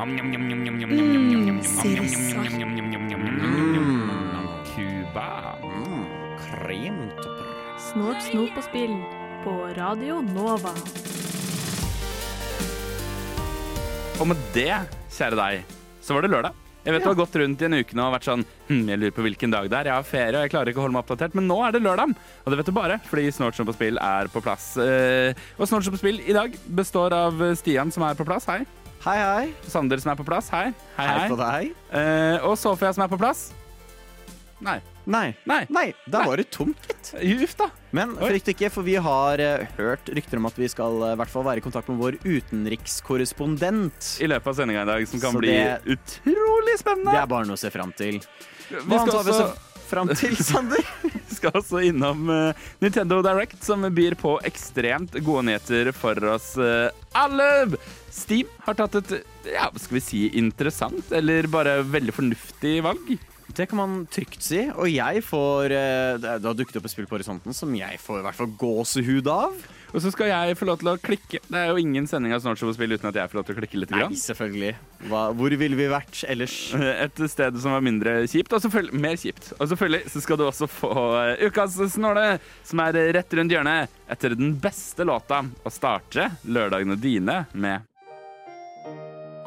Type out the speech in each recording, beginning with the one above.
Mm. Cuba. Kremtopper. Snort, snop og spill på Radio Nova. Og med det, kjære deg, så var det lørdag. Jeg vet du har gått rundt i en uke nå og vært sånn hm, Jeg lurer på hvilken dag det er. Jeg har ferie og jeg klarer ikke å holde meg oppdatert. Men nå er det lørdag, og det vet du bare fordi Snortsen på spill er på plass. Og Og Snortsen på spill i dag består av Stian som er på plass. Hei. Hei, hei. Sander som er på plass. Hei. Hei, Hei på deg. Eh, og Sofia som er på plass. Nei. Nei. Nei. Nei, da Nei. var det tomt, gitt. Uff, da. Men frykt ikke, for vi har uh, hørt rykter om at vi skal uh, hvert fall være i kontakt med vår utenrikskorrespondent. I løpet av sendinga i dag, som kan Så bli det- utrolig spennende. Det er bare noe å se fram til. Vi Hva annet har vi også se fram til, Sander? skal også innom eh, Nintendo Direct, som byr på ekstremt gode nyheter for oss eh, alle. Steam har tatt et ja, skal vi si interessant, eller bare veldig fornuftig valg. Det kan man trygt si. Og jeg får eh, Det har dukket opp et spill på horisonten som jeg får i hvert fall gåsehud av. Og så skal jeg få lov til å klikke. Det er jo ingen sending av Snortshow spille uten at jeg får lov til å klikke litt. Nei, selvfølgelig. Hva, hvor ville vi vært ellers? Et sted som var mindre kjipt, og selvfølgelig mer kjipt. Og selvfølgelig så skal du også få eh, ukas snåle, som er rett rundt hjørnet, etter den beste låta å starte lørdagene dine med.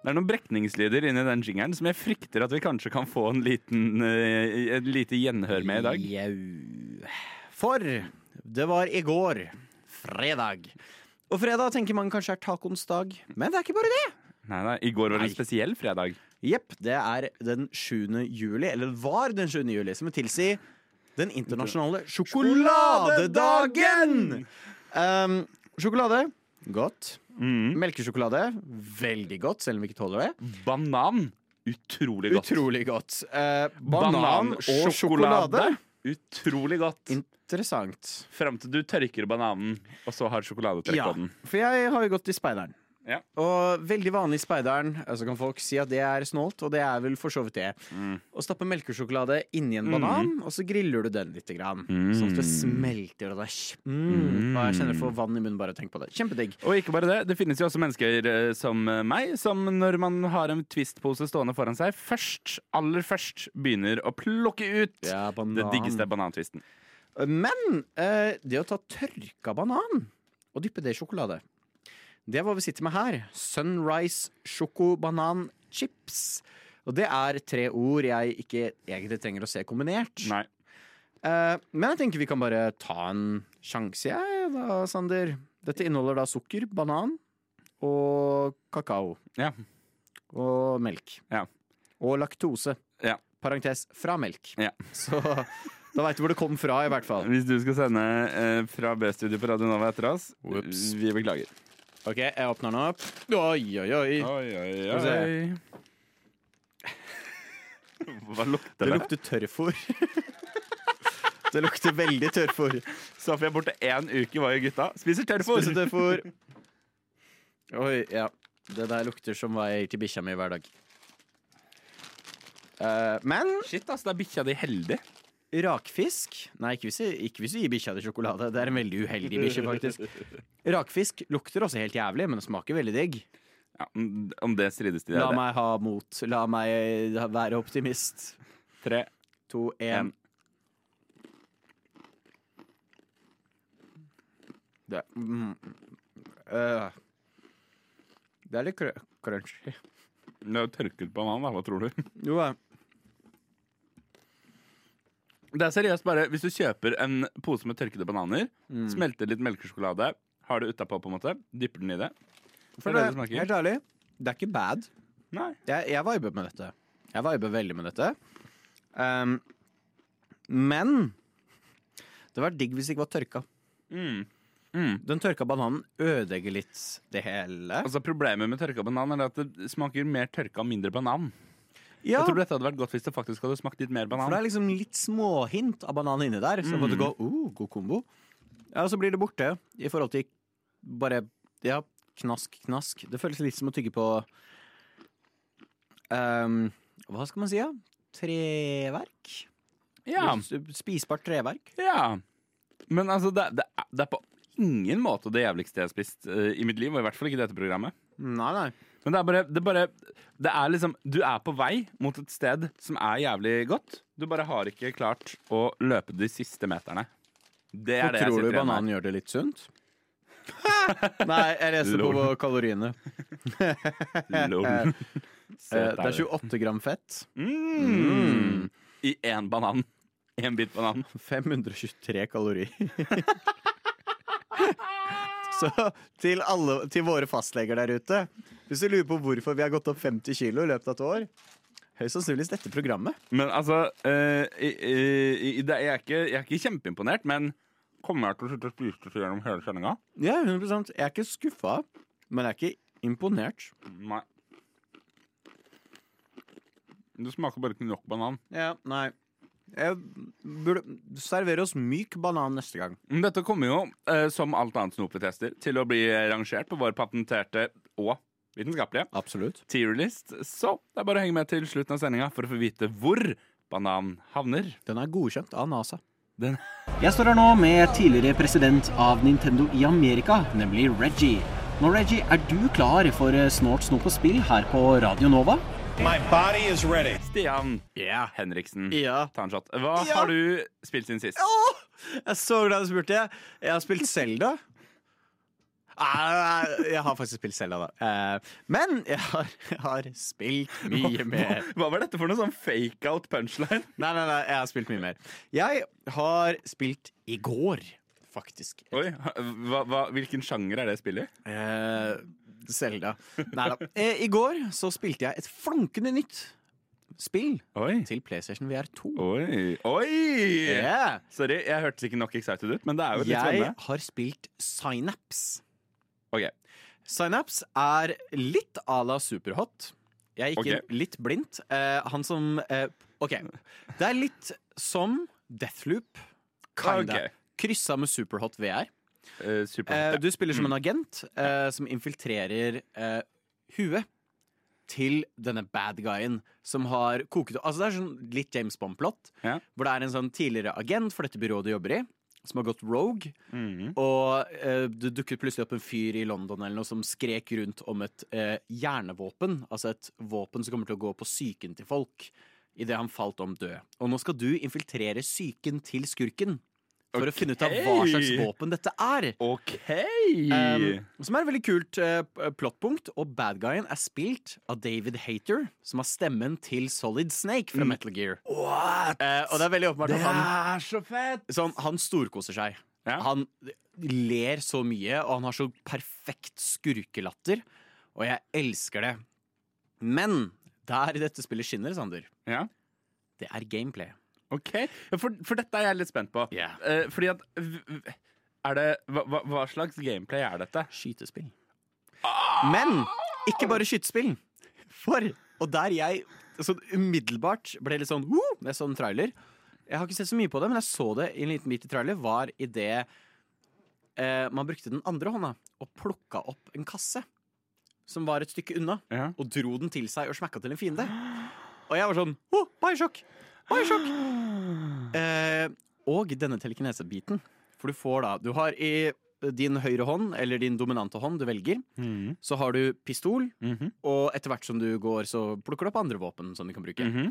Det er noen brekningslyder inni den jingeren som jeg frykter at vi kanskje kan få en liten, eh, et lite gjenhør med i dag. Jau. For det var i går, fredag. Og fredag tenker man kanskje er tacoens dag, men det er ikke bare det. Nei, nei, I går var det en spesiell fredag. Jepp, det er den 7. juli, eller var den 7. juli, som vil tilsi den internasjonale sjokoladedagen! Um, sjokolade, godt. Mm. Melkesjokolade, veldig godt, selv om vi ikke tåler det. Banan, utrolig godt. Utrolig godt. Eh, banan og sjokolade. Utrolig godt. Interessant. Fram til du tørker bananen, og så har sjokoladetrekk Ja, på den. for jeg har jo gått i speideren. Ja. Og veldig vanlig i speideren, så kan folk si at det er snålt, og det er vel for så vidt det. Mm. Stappe melkesjokolade inni en banan, og så griller du den litt. Grann, Sånn at det smelter. Og det er mm. Og jeg kjenner jeg får vann i munnen bare av å tenke på det. Kjempedigg. Og ikke bare det, det finnes jo også mennesker eh, som eh, meg, som når man har en Twist-pose stående foran seg, først, aller først begynner å plukke ut Ja, det diggeste banantvisten. Men eh, det å ta tørka banan og dyppe det i sjokolade, det er hva vi sitter med her. Sunrise sjokobanan chips. Og det er tre ord jeg ikke egentlig trenger å se kombinert. Nei. Eh, men jeg tenker vi kan bare ta en sjanse, jeg da, Sander. Dette inneholder da sukker, banan og kakao. Ja. Og melk. Ja. Og laktose. Ja. Parentes fra melk. Ja. Så da veit du hvor det kom fra, i hvert fall. Hvis du skal sende eh, fra B-studio på Radio Nova etter oss, Whoops. vi beklager. Ok, jeg åpner den opp. Oi, oi, oi. Oi, oi, Skal vi Hva lukter Det det? lukter tørrfôr. Det lukter veldig tørrfôr. Så får jeg borte én uke, hva gjør gutta? Spiser tørrfôr. Spiser tørrfôr. Oi, ja. Det der lukter som hva jeg gir til bikkja mi hver dag. Eh, men Shit, ass, da er bikkja di heldig. Rakfisk Nei, ikke hvis, jeg, ikke hvis du gir bikkja di sjokolade. Det er en veldig uheldig bikkje, faktisk. Rakfisk lukter også helt jævlig, men det smaker veldig digg. Ja, om- det strides de La der. meg ha mot. La meg være optimist. Tre. To, én. Det, mm, øh. det er litt crunchy. Det er jo tørket banan, da. Hva tror du? Jo, ja. Det er seriøst bare Hvis du kjøper en pose med tørkede bananer, smelter litt melkesjokolade, har det utapå, på en måte, dypper den i det For det det, helt ærlig, det er ikke bad. Nei. Jeg, jeg viber med dette. Jeg viber veldig med dette. Um, men det var digg hvis det ikke var tørka. Mm. Mm. Den tørka bananen ødelegger litt det hele. Altså Problemet med tørka banan er at det smaker mer tørka og mindre banan. Ja, Jeg tror dette hadde vært godt hvis det faktisk hadde smakt litt mer banan. for det er liksom litt småhint av banan inni der. Så måtte gå, uh, god kombo. Ja, og så blir det borte i forhold til bare Ja, knask, knask. Det føles litt som å tygge på um, Hva skal man si, da? Treverk? Ja, Spisbart treverk. ja. Men altså, det, det, det er på ingen måte det jævligste jeg har spist uh, i mitt liv, og i hvert fall ikke dette programmet. Nei, nei. Men det er bare, det er bare Det er liksom Du er på vei mot et sted som er jævlig godt. Du bare har ikke klart å løpe de siste meterne. Det er Og det jeg tror du sitter igjen med. bananen gjør det litt sunt? Nei, jeg leser på Lol. kaloriene. Lol. Eh, Det er 28 gram fett. Mm. I én banan. Én bit banan. 523 kalorier. Så til, alle, til våre fastleger der ute Hvis du lurer på hvorfor vi har gått opp 50 kilo i løpet av et år Høyst sannsynligvis dette programmet. Men altså eh, i, i, i, jeg, er ikke, jeg er ikke kjempeimponert, men kommer jeg til å slutte å spise det gjennom hele sendinga? Ja, 100% Jeg er ikke skuffa, men jeg er ikke imponert. Nei. Det smaker bare ikke nok banan. Ja, nei Jeg burde servere oss myk banan neste gang. Dette kommer jo, eh, som alt annet snopetester, til å bli rangert på vår patenterte og vitenskapelige Absolutt. tierlist. Så det er bare å henge med til slutten av sendinga for å få vite hvor banan havner. Den er godkjent av NASA. Den Jeg står her nå med tidligere president av Nintendo i Amerika, nemlig Reggie. Nå, Reggie, er du klar for eh, Snort, snop og spill her på Radio Nova? My body is ready. Stian yeah. Henriksen. Ja. Ta en shot. Hva Ja. har du spilt siden sist? Jeg er så glad du spurte. Jeg har spilt Selda. Jeg har faktisk spilt Selda, da. Eh, Men jeg har, jeg har spilt mye mer. Hva var dette for noe sånn fake-out punchline? Nei, nei, nei, jeg har spilt mye mer. Jeg har spilt i går, faktisk. Oi, hva, hva, Hvilken sjanger er det spillet i? Eh, Selda. Nei da. Eh, I går så spilte jeg et flunkende nytt spill Oi. til PlayStation VR 2. Oi. Oi! Yeah. Sorry, jeg hørtes ikke nok excited ut, men det er jo litt Jeg spennende. har spilt Synapse. Ok. Synapse er litt à la Superhot. Jeg gikk okay. litt blindt. Eh, han som eh, OK. Det er litt som Deathloop. Kinda. Okay. Kryssa med Superhot VR. Eh, super. Eh, du spiller som en agent eh, som infiltrerer eh, huet til denne bad guyen som har koket Altså Det er sånn litt James Bond-plott, Ja. hvor det er en sånn tidligere agent for dette byrået du jobber i, som har gått rogue. Mhm. Og eh, det dukket plutselig opp en fyr i London eller noe som skrek rundt om et eh, hjernevåpen. Altså et våpen som kommer til å gå på psyken til folk idet han falt om død. Og nå skal du infiltrere psyken til skurken for å finne ut av hva slags våpen dette er. OK! Um, som er et veldig kult uh, plottpunkt. Og bad guyen er spilt av David Hater, som har stemmen til Solid Snake fra Metal Gear. What? Uh, og det er veldig åpenbart at han, er så fett! sånn, han storkoser seg. Ja. Han ler så mye, og han har så perfekt skurkelatter. Og jeg elsker det. Men der dette spillet skinner, Sander, Ja. det er gameplay. OK. For, for dette er jeg litt spent på. Yeah. Eh, fordi at Er det hva, hva- slags gameplay er dette? Skytespill. Men ikke bare skytespill. For, og der jeg sånn umiddelbart ble litt sånn Woo! Jeg så en trailer. Jeg har ikke sett så mye på det, men jeg så det i en liten bit i trailer. Var idet eh, man brukte den andre hånda og plukka opp en kasse som var et stykke unna, Ja. og dro den til seg og smekka til en fiende. Og jeg var sånn oh, Bioshock! Bioshock! Eh, og denne telekinesebiten. For du får da Du har i din høyre hånd, eller din dominante hånd, du velger, Mhm. så har du pistol, Mhm. og etter hvert som du går, så plukker du opp andre våpen som du kan bruke. Mhm.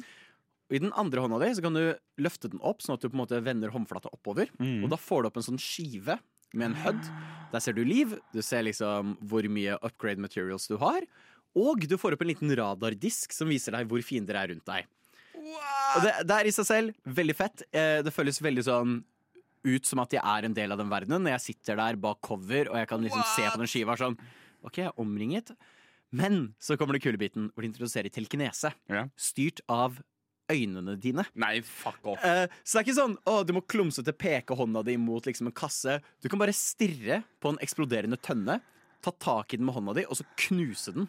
Og I den andre hånda di så kan du løfte den opp, sånn at du på en måte vender håndflata oppover. Mhm. Og da får du opp en sånn skive med en HUD. Der ser du liv, du ser liksom hvor mye upgrade materials du har. Og du får opp en liten radardisk som viser deg hvor fiender er rundt deg. Og det, det er i seg selv veldig fett. Eh, Det føles veldig sånn ut som at jeg er en del av den verdenen. Når jeg sitter der bak cover og jeg kan liksom se på den skiva sånn OK, jeg er omringet. Men så kommer det kule biten hvor de introduserer telekinese. Ja. Styrt av øynene dine. Nei, fuck off. Eh, så det er ikke sånn å, du må klumsete peke hånda di mot liksom en kasse. Du kan bare stirre på en eksploderende tønne, ta tak i den med hånda di, og så knuse den.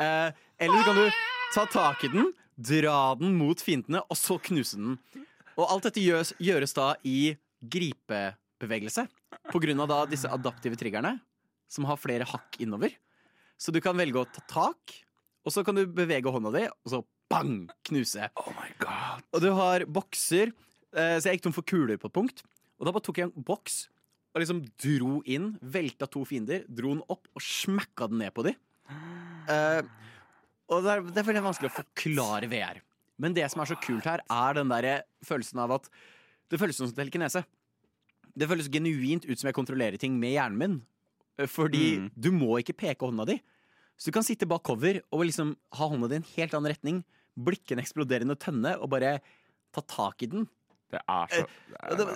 Eh, eller så kan du ta tak i den, dra den mot fiendene, og så knuse den. Og alt dette gjøres, gjøres da i gripebevegelse. På grunn av da disse adaptive triggerne, som har flere hakk innover. Så du kan velge å ta tak, og så kan du bevege hånda di, og så bang! Knuse. Oh my god. Og du har bokser, eh, så jeg gikk tom for kuler på et punkt. Og da bare tok jeg en boks og liksom dro inn, velta to fiender, dro den opp og smakka den ned på dem. Eh, og det er, det er veldig vanskelig å forklare VR. Men det som er så kult her, er den der følelsen av at det føles som telekinese. Det føles genuint ut som jeg kontrollerer ting med hjernen min. Eh, Fordi Mm. du må ikke peke hånda di. Så du kan sitte bak cover og liksom ha hånda di i en helt annen retning, blikke en eksploderende tønne og bare ta tak i den. Det er så Og det,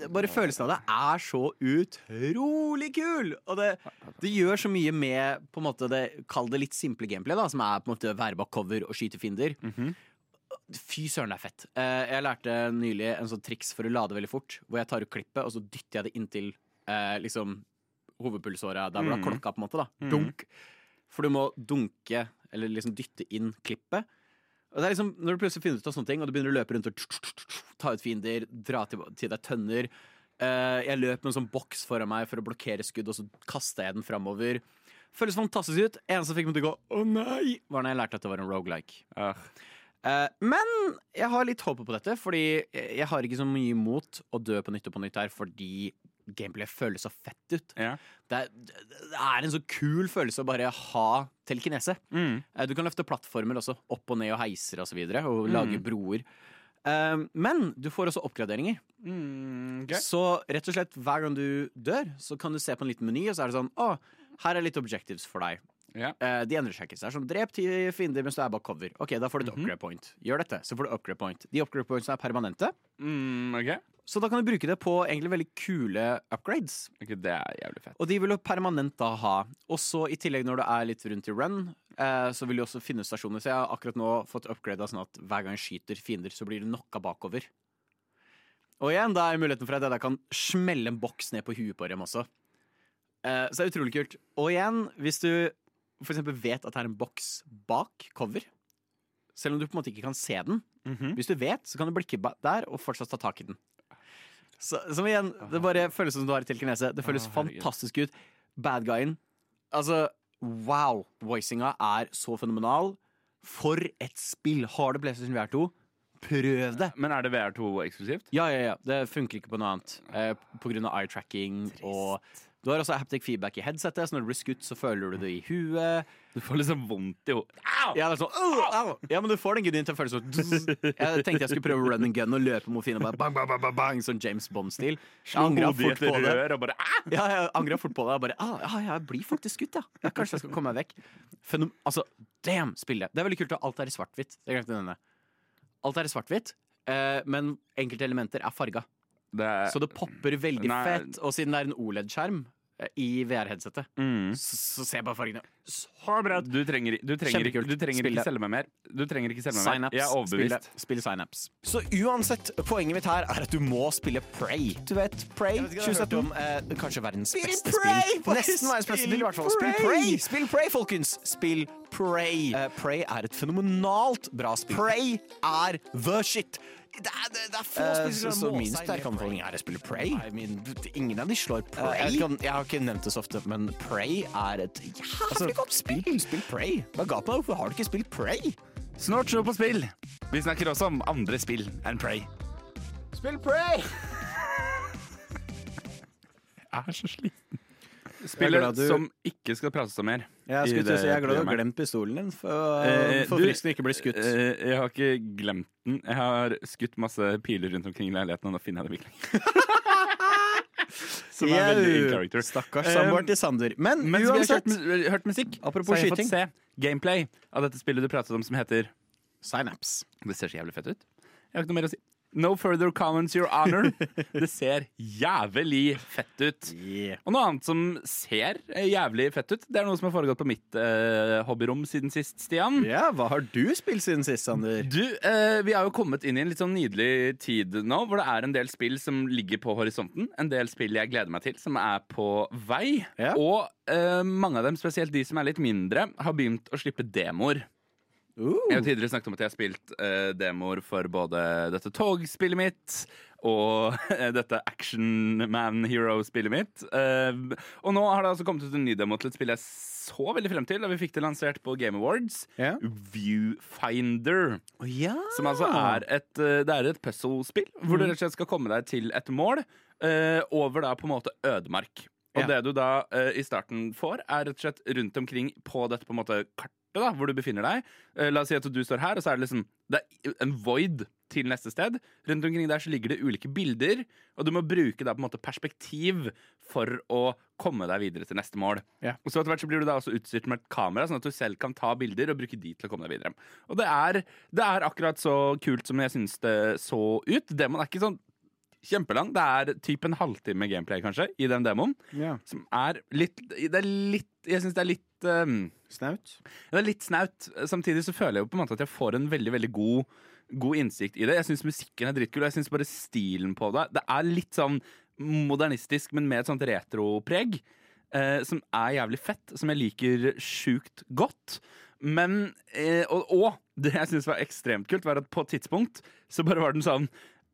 det, bare følelsen av det er så utrolig kul! Og det, det gjør så mye med på en måte det, Kall det litt simple gameplay, da, som er på en måte være bak cover og skyte fiender. Fy søren, det er fett. Eh, jeg lærte nylig en sånn triks for å lade veldig fort, hvor jeg tar ut klippet, og så dytter jeg det inntil eh, liksom hovedpulsåra, der hvor det er klokka, på en måte. da Dunk. For du må dunke, eller liksom dytte inn klippet. Og det er liksom, Når du plutselig finner ut av sånne ting, og du begynner å løpe rundt og ta ut fiender, dra til, til deg tønner uh, Jeg løp med en sånn boks foran meg for å blokkere skudd, og så kasta jeg den framover. Føles fantastisk ut. Eneste som fikk meg til å gå 'å nei', var når jeg lærte at det var en rogelike. Uh. Eh, men jeg har litt håpet på dette, fordi jeg har ikke så mye imot å dø på nytt og på nytt her, fordi gameplay føles så fett ut. Ja. Det er, det er en så kul følelse å bare ha telekinese. Mm. Eh, Du kan løfte plattformer også, opp og ned og heiser og så videre, og lage broer. Eh, men du får også oppgraderinger. Mm, okay. Så rett og slett hver gang du dør, så kan du se på en liten meny, og så er det sånn Å, her er litt objectives for deg. Ja. Eh, de endrer seg ikke. Så er sånn, Drep ti fiender mens du er bak cover. Ok, Da får du et Mhm. upgrade point. Gjør dette, så får du upgrade point. De upgrade pointsene er permanente, Mm, okay. så da kan du bruke det på egentlig veldig kule upgrades. Ok, Det er jævlig fett. Og de vil du permanent da ha. Og så i tillegg når du er litt rundt i run, eh, så vil du også finne stasjoner. Så jeg har akkurat nå fått upgrada sånn at hver gang jeg skyter fiender, så blir du knocka bakover. Og igjen, da er muligheten for at jeg kan smelle en boks ned på huet på dem også. Eh, så det er utrolig kult. Og igjen, hvis du eksempel vet at det er en boks bak cover, selv om du på en måte ikke kan se den, Mhm. hvis du vet, så kan du blikke der og fortsatt ta tak i den. Så, som igjen, det bare føles som du har i telekinese. Det føles Å, fantastisk ut. Bad guyen Altså, wow! Voicinga er så fenomenal. For et spill! Har du PlayStation VR 2? Prøv det! Men er det VR2 eksklusivt? Ja, ja, ja. Det funker ikke på noe annet. Eh, på grunn av eye tracking og Du har også haptic feedback i headsetet, så når du blir skutt, så føler du det i huet. Du får liksom vondt i hodet. Ja, sånn, ja, men du får den genuint til å føle sånn Jeg tenkte jeg skulle prøve run and gun og løpe mot fienden bang, bang, bang, bang, sånn James Bond-stil. Jeg angra fort på det. og bare! Ja, jeg angra fort på det. Og bare, ah, ja, jeg blir faktisk skutt, ja. ja. Kanskje jeg skal komme meg vekk. Fenom altså, damn, spillet. Det er veldig kult at alt er i svart-hvitt. Å. Alt er i svart-hvitt, eh, men enkelte elementer er farga. Det Så det popper veldig Nei. fett. Og siden det er en OLED-skjerm i VR-headsetet, mm. så, så ser jeg bare fargene så bra ut. Du trenger, du trenger, du trenger ikke selge meg mer. Du trenger ikke selge meg mer. Jeg er overbevist. Spill, spill Synapse. Så uansett, poenget mitt her er at du må spille Prey. Du vet, Prey 2017. Om, eh, kanskje verdens beste Prey, spill. Nesten verdens beste spill spill, i hvert fall. Spill Prey! Prey! Spill Prey, folkens! Spill Prey. Uh, Prey er et fenomenalt bra spill. Prey er the shit. Det er, det, det er få spillere spill som så min sterke anbefaling er å spille Prey. I mean, ingen av de slår Prey. jeg, kan, jeg har ikke nevnt det så ofte, men Prey er et jævlig godt spill. Spill Prey. Hva ga på? Hvorfor har du ikke spilt Prey? Snart show på spill. Vi snakker også om andre spill enn Prey. Spill Prey! Jeg er så sliten. Er glad du- som ikke skal prates om mer. Jeg, skulle til å si, jeg er glad du har glemt pistolen din, for, Eh, for du- fristen ikke blir skutt. Eh, jeg har ikke glemt den. Jeg har skutt masse piler rundt omkring i leiligheten, og nå finner jeg det virkelig. Som er veldig in character. Stakkars samboeren til Sander. Men, Mens vi har hørt, musikk, Apropos så jeg skyting. fått se gameplay av dette spillet du pratet om som heter Synapse. Det ser så jævlig fett ut. Jeg har ikke noe mer å si. No further comments, your honor. Det ser jævlig fett ut. Yeah. Og noe annet som ser jævlig fett ut, det er noe som har foregått på mitt eh, hobbyrom siden sist, Stian. Ja, hva har du spilt siden sist, Sander? Du, eh, Vi har jo kommet inn i en litt sånn nydelig tid nå, hvor det er en del spill som ligger på horisonten. En del spill jeg gleder meg til, som er på vei. Yeah. Og eh, mange av dem, spesielt de som er litt mindre, har begynt å slippe demoer. Uh. Jeg har tidligere snakket om at jeg har spilt uh, demoer for både dette togspillet mitt og uh, dette Action Man Hero-spillet mitt. Eh, og nå har det altså kommet ut en ny demo til et spill jeg så veldig frem til da vi fikk det lansert på Game Awards. Yeah. Viewfinder. Oh, yeah. Som altså er et, det er et puzzle-spill hvor du rett og slett skal komme deg til et mål over da på en måte ødemark. Og yeah. det du da i starten får, er rett og slett rundt omkring på dette på en måte kartet da, hvor du befinner deg. Eh, la oss si at du står her, og så er det liksom det er en void til neste sted. Rundt omkring der så ligger det ulike bilder, og du må bruke da på en måte perspektiv for å komme deg videre til neste mål. Ja. Og så etter hvert så blir du da også utstyrt med et kamera, sånn at du selv kan ta bilder og bruke de til å komme deg videre. Og det er, det er akkurat så kult som jeg syns det så ut. Demon er ikke sånn kjempelang. Det er typ en halvtime gameplay, kanskje, i den demoen. ja. Som er litt Det er litt Jeg syns det er litt um, Snaut. det er litt snaut. Samtidig så føler jeg jo på en måte at jeg får en veldig veldig god, god innsikt i det. Jeg syns musikken er drittkul, og jeg syns bare stilen på det Det er litt sånn modernistisk, men med et sånt retropreg. Eh, som er jævlig fett, som jeg liker sjukt godt. Men eh, og, og det jeg syns var ekstremt kult, var at på et tidspunkt så bare var den sånn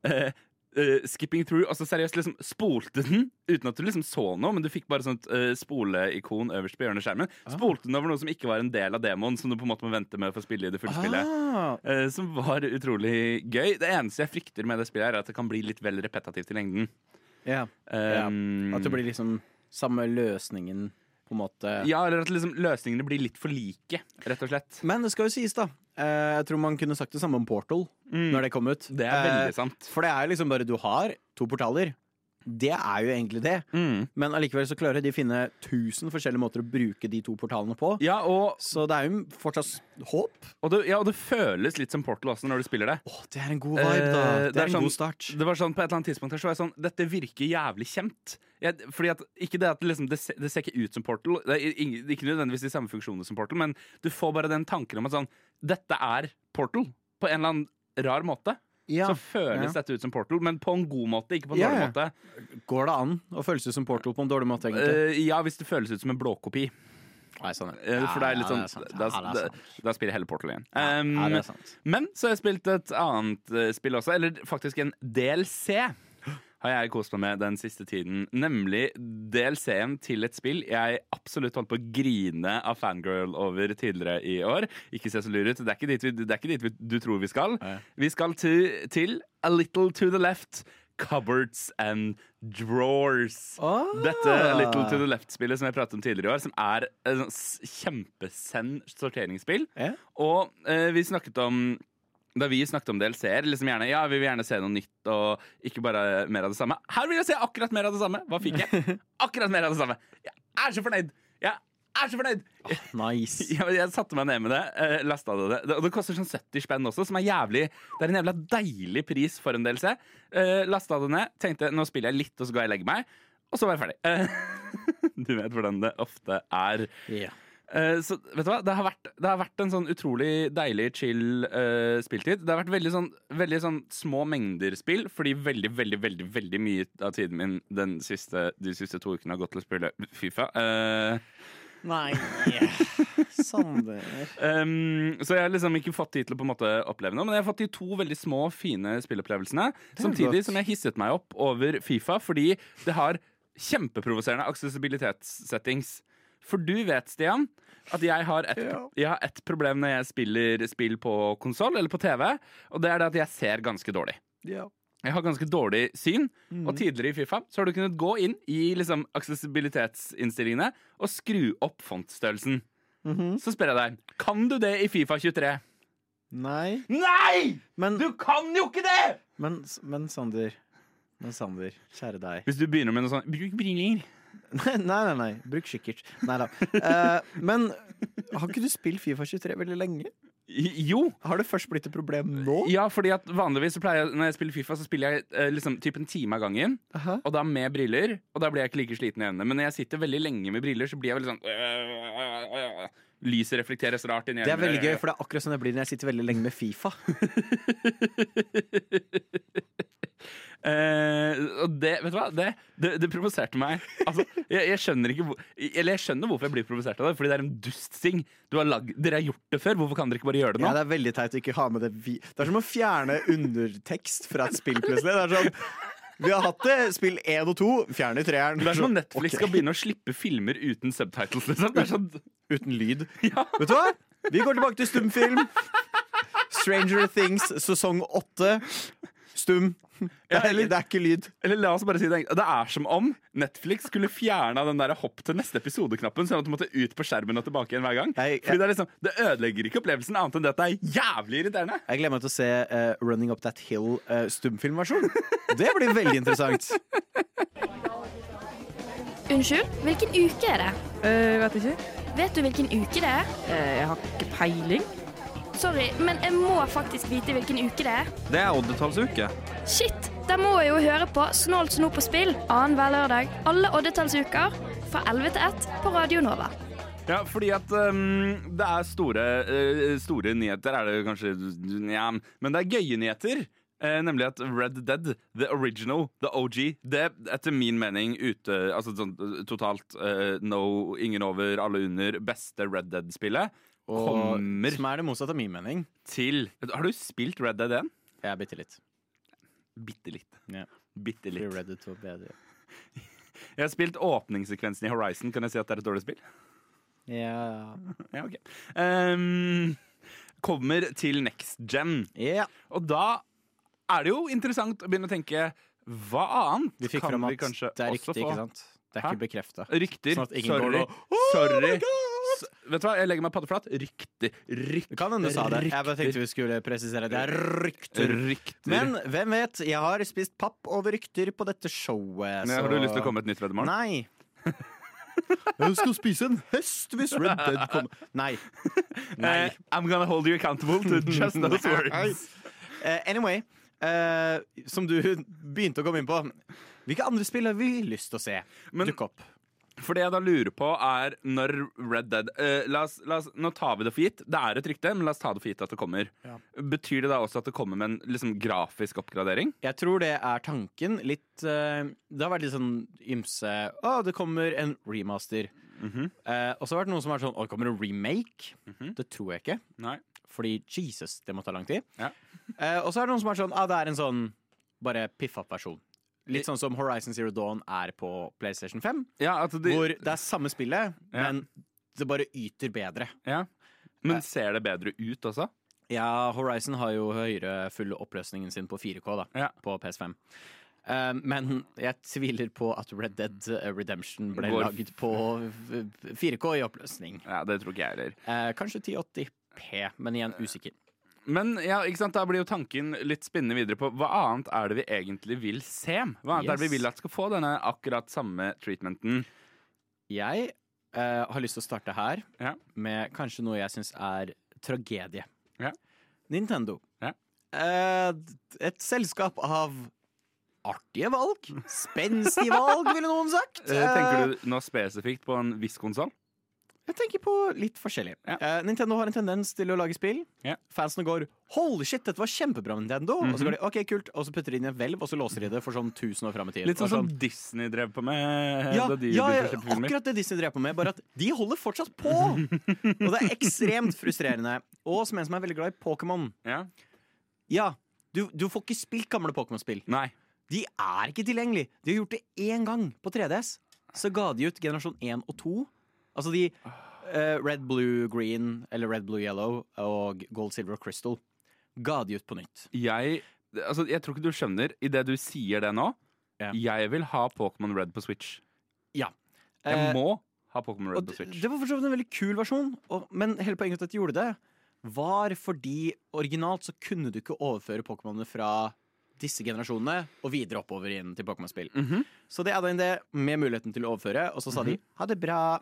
eh, eh, skipping through, Altså seriøst liksom spolte den uten at du liksom så noe, men du fikk bare sånt uh, spoleikon øverst på hjørnet av skjermen. Spolte den over noe som ikke var en del av demoen, som du på en måte må vente med for å spille i det fullspillet. Ah, Uh, som var utrolig gøy. Det eneste jeg frykter med det spillet, er at det kan bli litt vel repetativt i lengden. ja. Ja. Um, At det blir liksom samme løsningen, på en måte. Ja, eller at liksom løsningene blir litt for like, rett og slett. Men det skal jo sies, da. Eh, jeg tror man kunne sagt det samme om Portal når det kom ut. Det er Eh, veldig sant. For det er liksom bare du har to portaler. Det er jo egentlig det. Mm. Men allikevel så klarer de å finne tusen forskjellige måter å bruke de to portalene på. Ja, og, Så det er jo fortsatt håp. og, det, ja, og det føles litt som Portal også når du spiller det. Åh, det er en god vibe, da. Eh, Det er en sånn- god start. Det var sånn På et eller annet tidspunkt her så var jeg sånn Dette virker jævlig kjent. Jeg, fordi at, ikke det at liksom, det, se, det ser ikke ut som Portal. Det er ikke nødvendigvis de samme funksjonene som Portal, men du får bare den tanken om at sånn Dette er Portal. På en eller annen rar måte. Ja. Så føles ja. dette ut som Portal, men på en god måte, ikke på en Ja, dårlig ja. måte. Går det an å føles ut som Portal på en dårlig måte, egentlig? Uh, ja, hvis det føles ut som en blåkopi. Nei, sånn, Ja, for det er litt sånn er da, Ja, er spiller hele heller Portal igjen. Ja, Um, er. Men så har jeg spilt et annet eh, spill også, eller faktisk en DLC. Har jeg kost meg med den siste tiden. Nemlig DLC-en til et spill jeg absolutt holdt på å grine av fangirl over tidligere i år. Ikke se så lur ut. Det er ikke dit, vi, det er ikke dit vi, du tror vi skal. Nei. Vi skal til, til A Little To The Left. Cupboards and Drawers. Oh. Dette Little To The Left-spillet som jeg pratet om tidligere i år, som er et kjempesend sorteringsspill. Yeah. Og eh, vi snakket om da vi snakket om DLC-er, liksom gjerne, ja, vi vil gjerne se noe nytt og ikke bare mer av det samme. Her vil jeg se akkurat mer av det samme! Hva fikk jeg? Akkurat mer av det samme! Jeg er så fornøyd! Jeg er så fornøyd! Nice. jeg, jeg satte meg ned med det, uh, lasta det. det. Og det koster sånn 70 spenn også, som er jævlig Det er en jævla deilig pris for en DLC. Uh, lasta det ned, tenkte nå spiller jeg litt, og så går jeg og legger meg. Og så var jeg ferdig. Eh, du vet hvordan det ofte er. Ja. Eh, så vet du hva, det har, vært, det har vært en sånn utrolig deilig, chill uh, spiltid. Det har vært veldig sånn, veldig sånn små mengder spill, fordi veldig, veldig, veldig veldig mye av tiden min den siste, de siste to ukene har gått til å spille Fifa. Uh, Nei Sander. Um, så jeg har liksom ikke fått tid til å på en måte oppleve noe, men jeg har fått de to veldig små, fine spillopplevelsene. Samtidig godt. som jeg hisset meg opp over Fifa fordi det har kjempeprovoserende aksessibilitetssettings. For du vet, Stian, at jeg har, et, Ja. jeg har et problem når jeg spiller spill på konsoll eller på TV, og det er det at jeg ser ganske dårlig. Ja. Jeg har ganske dårlig syn, Mm. og tidligere i Fifa så har du kunnet gå inn i liksom aksessibilitetsinnstillingene og skru opp fontstørrelsen. Mhm. Så spør jeg deg, kan du det i Fifa 23? Nei, Nei! men, Du kan jo ikke det! men, men Sander Men Sander, kjære deg Hvis du begynner med noe sånt Bruk briller. Nei, nei, nei, bruk kikkert Nei da Eh, Men har ikke du spilt FIFA 23 veldig lenge? Jo. Har det først blitt et problem nå? Ja, fordi at vanligvis så pleier jeg Når jeg spiller Fifa, så spiller jeg eh, liksom typ en time av gangen. Aha. Og da med briller. Og da blir jeg ikke like sliten i øynene. Men når jeg sitter veldig lenge med briller, så blir jeg veldig sånn Lyset reflekteres rart inn i Det er veldig gøy, for det er akkurat sånn jeg blir når jeg sitter veldig lenge med Fifa. Og det, vet du hva? Det, det, det provoserte meg. Altså, jeg, jeg skjønner ikke Eller jeg skjønner hvorfor jeg blir provosert av det, fordi det er en dustting. Du har lag, dere har gjort det før, hvorfor kan dere ikke bare gjøre det nå? Ja, det er veldig teit å ikke ha med det vi Det er som å fjerne undertekst fra et spill, plutselig. Det er sånn Vi har hatt det, spill én og to, fjerner treeren. det er som om Netflix okay. skal begynne å slippe filmer uten subtitles. Liksom. Det er sånn, Uten lyd. ja. Vet du hva? Vi går tilbake til stumfilm. Stranger Things sesong åtte. Stum. Det er, eller- det er ikke lyd. Eller la oss bare si det Det er som om Netflix skulle fjerna den der hopp til neste episode-knappen, sånn at du måtte ut på skjermen og tilbake igjen hver gang. Jeg- Fordi Det er liksom, det ødelegger ikke opplevelsen, annet enn det at det er jævlig irriterende. Jeg gleder meg til å se uh, Running Up That Hill uh, stumfilmversjon. Det blir veldig interessant. Unnskyld, hvilken uke er det? Uh, vet ikke. Vet du hvilken uke det er? Uh, jeg har ikke peiling. Sorry, men jeg må faktisk vite hvilken uke det er. Det er oddetallsuke. Shit! Da må jeg jo høre på Snålt snop på spill annenhver lørdag alle oddetallsuker fra 11 til 1 på Radio Nova. Ja, fordi at um, det er store, uh, store nyheter, er det kanskje Ja, men det er gøye nyheter. Eh, nemlig at Red Dead, the original, the OG, det etter min mening ute Altså sånn totalt eh, no, ingen over, alle under, beste Red Dead-spillet. Og Kommer som er det motsatte av min mening. til Har du spilt Red Dead 1? Jeg er bitte litt. Bitte litt. Ja. Bitte litt. Red Dead 2 bedre. Jeg har spilt åpningssekvensen i Horizon. Kan jeg si at det er et dårlig spill? Ja. Ja, ok. Ehm, kommer til next gen. ja. Og da er det jo interessant å begynne å tenke hva annet Vi fikk kan fram vi at kanskje det er også riktig, få? ikke sant? Det er Hæ? ikke bekrefta. Rykter. Sånn at ingen Sorry. går og «Oh Sorry. my God!» Vet du hva, jeg legger meg paddeflat. Rykter. Rykter. Kan hende du sa det. Jeg bare tenkte vi skulle presisere. Det er rykter. Rykter. Men hvem vet? Jeg har spist papp over rykter på dette showet. Så... Har du lyst til å komme med et nytt veddemål? Nei. Jeg skal spise en hest hvis Red Dead kommer. Nei. Nei. Uh, I'm gonna hold you accountable to just those words. Uh, anyway, uh, som du begynte å komme inn på Hvilke andre spill har vi lyst til å se dukke opp? For det jeg da lurer på, er når Red Dead eh, la oss, la oss, Nå tar vi det for gitt. Det er et rykte, men la oss ta det for gitt at det kommer. Ja. Betyr det da også at det kommer med en liksom, grafisk oppgradering? Jeg tror det er tanken. Litt eh, Det har vært litt sånn ymse Å, det kommer en remaster. Mhm. Eh, og så har det vært noen som har vært sånn Å, det kommer en remake. Mhm. Det tror jeg ikke. Nei. Fordi Jesus, det må ta lang tid. Ja. Eh, og så er det noen som er sånn Å, det er en sånn bare piffa-versjon. Litt sånn som Horizon Zero Dawn er på PlayStation 5. Ja, at de, Hvor det er samme spillet, Ja. men det bare yter bedre. ja. Men ser det bedre ut også? Ja, Horizon har jo høyere full oppløsningen sin på 4K da, Ja. på PS5. Eh, men jeg tviler på at Red Dead Redemption ble Går- laget på eh, 4K i oppløsning. Ja, Det tror ikke jeg heller. Uh, kanskje 1080P, men igjen usikker. Men ja, ikke sant, da blir jo tanken litt spinnende videre på hva annet er det vi egentlig vil se? Hva annet er det vi vil at skal få denne akkurat samme treatmenten? Jeg eh, har lyst til å starte her Ja. med kanskje noe jeg syns er tragedie. Ja. Nintendo. Ja. Eh, et selskap av artige valg. Spenstige valg, ville noen sagt. Eh, Tenker du nå spesifikt på en viss konsoll? Jeg tenker på litt forskjellig. Ja. Uh, Nintendo har en tendens til å lage spill. Ja. Fansene går 'holy shit, dette var kjempebra, Nintendo'. Og så Mhm. går de 'ok, kult', og så putter de inn i et hvelv, og så låser de det for sånn 1000 år fram i tid. Litt sånn Og som Disney drev på med ja, da de ja, begynte å filmer. akkurat det Disney drev på med, bare at de holder fortsatt på! og det er ekstremt frustrerende. Og som en som er veldig glad i Pokémon Ja. Ja, du, du får ikke spilt gamle Pokémon-spill. Nei. De er ikke tilgjengelige. De har gjort det én gang på 3DS. Så ga de ut generasjon 1 og 2. Altså de uh, Red, Blue, Green, eller Red, Blue, Yellow og Gold, Silver og Crystal ga de ut på nytt. Jeg, altså, jeg tror ikke du skjønner idet du sier det nå. Ja. Jeg vil ha Pokémon Red på Switch. Ja. Jeg Eh, må ha Pokémon Red på Switch. det var for så vidt en veldig kul versjon, og, men hele poenget til at de gjorde det, var fordi originalt så kunne du ikke overføre Pokémonene fra disse generasjonene og videre oppover inn til Pokémon-spill. Mhm. Så det hadde en det med muligheten til å overføre, og så sa de ha det bra.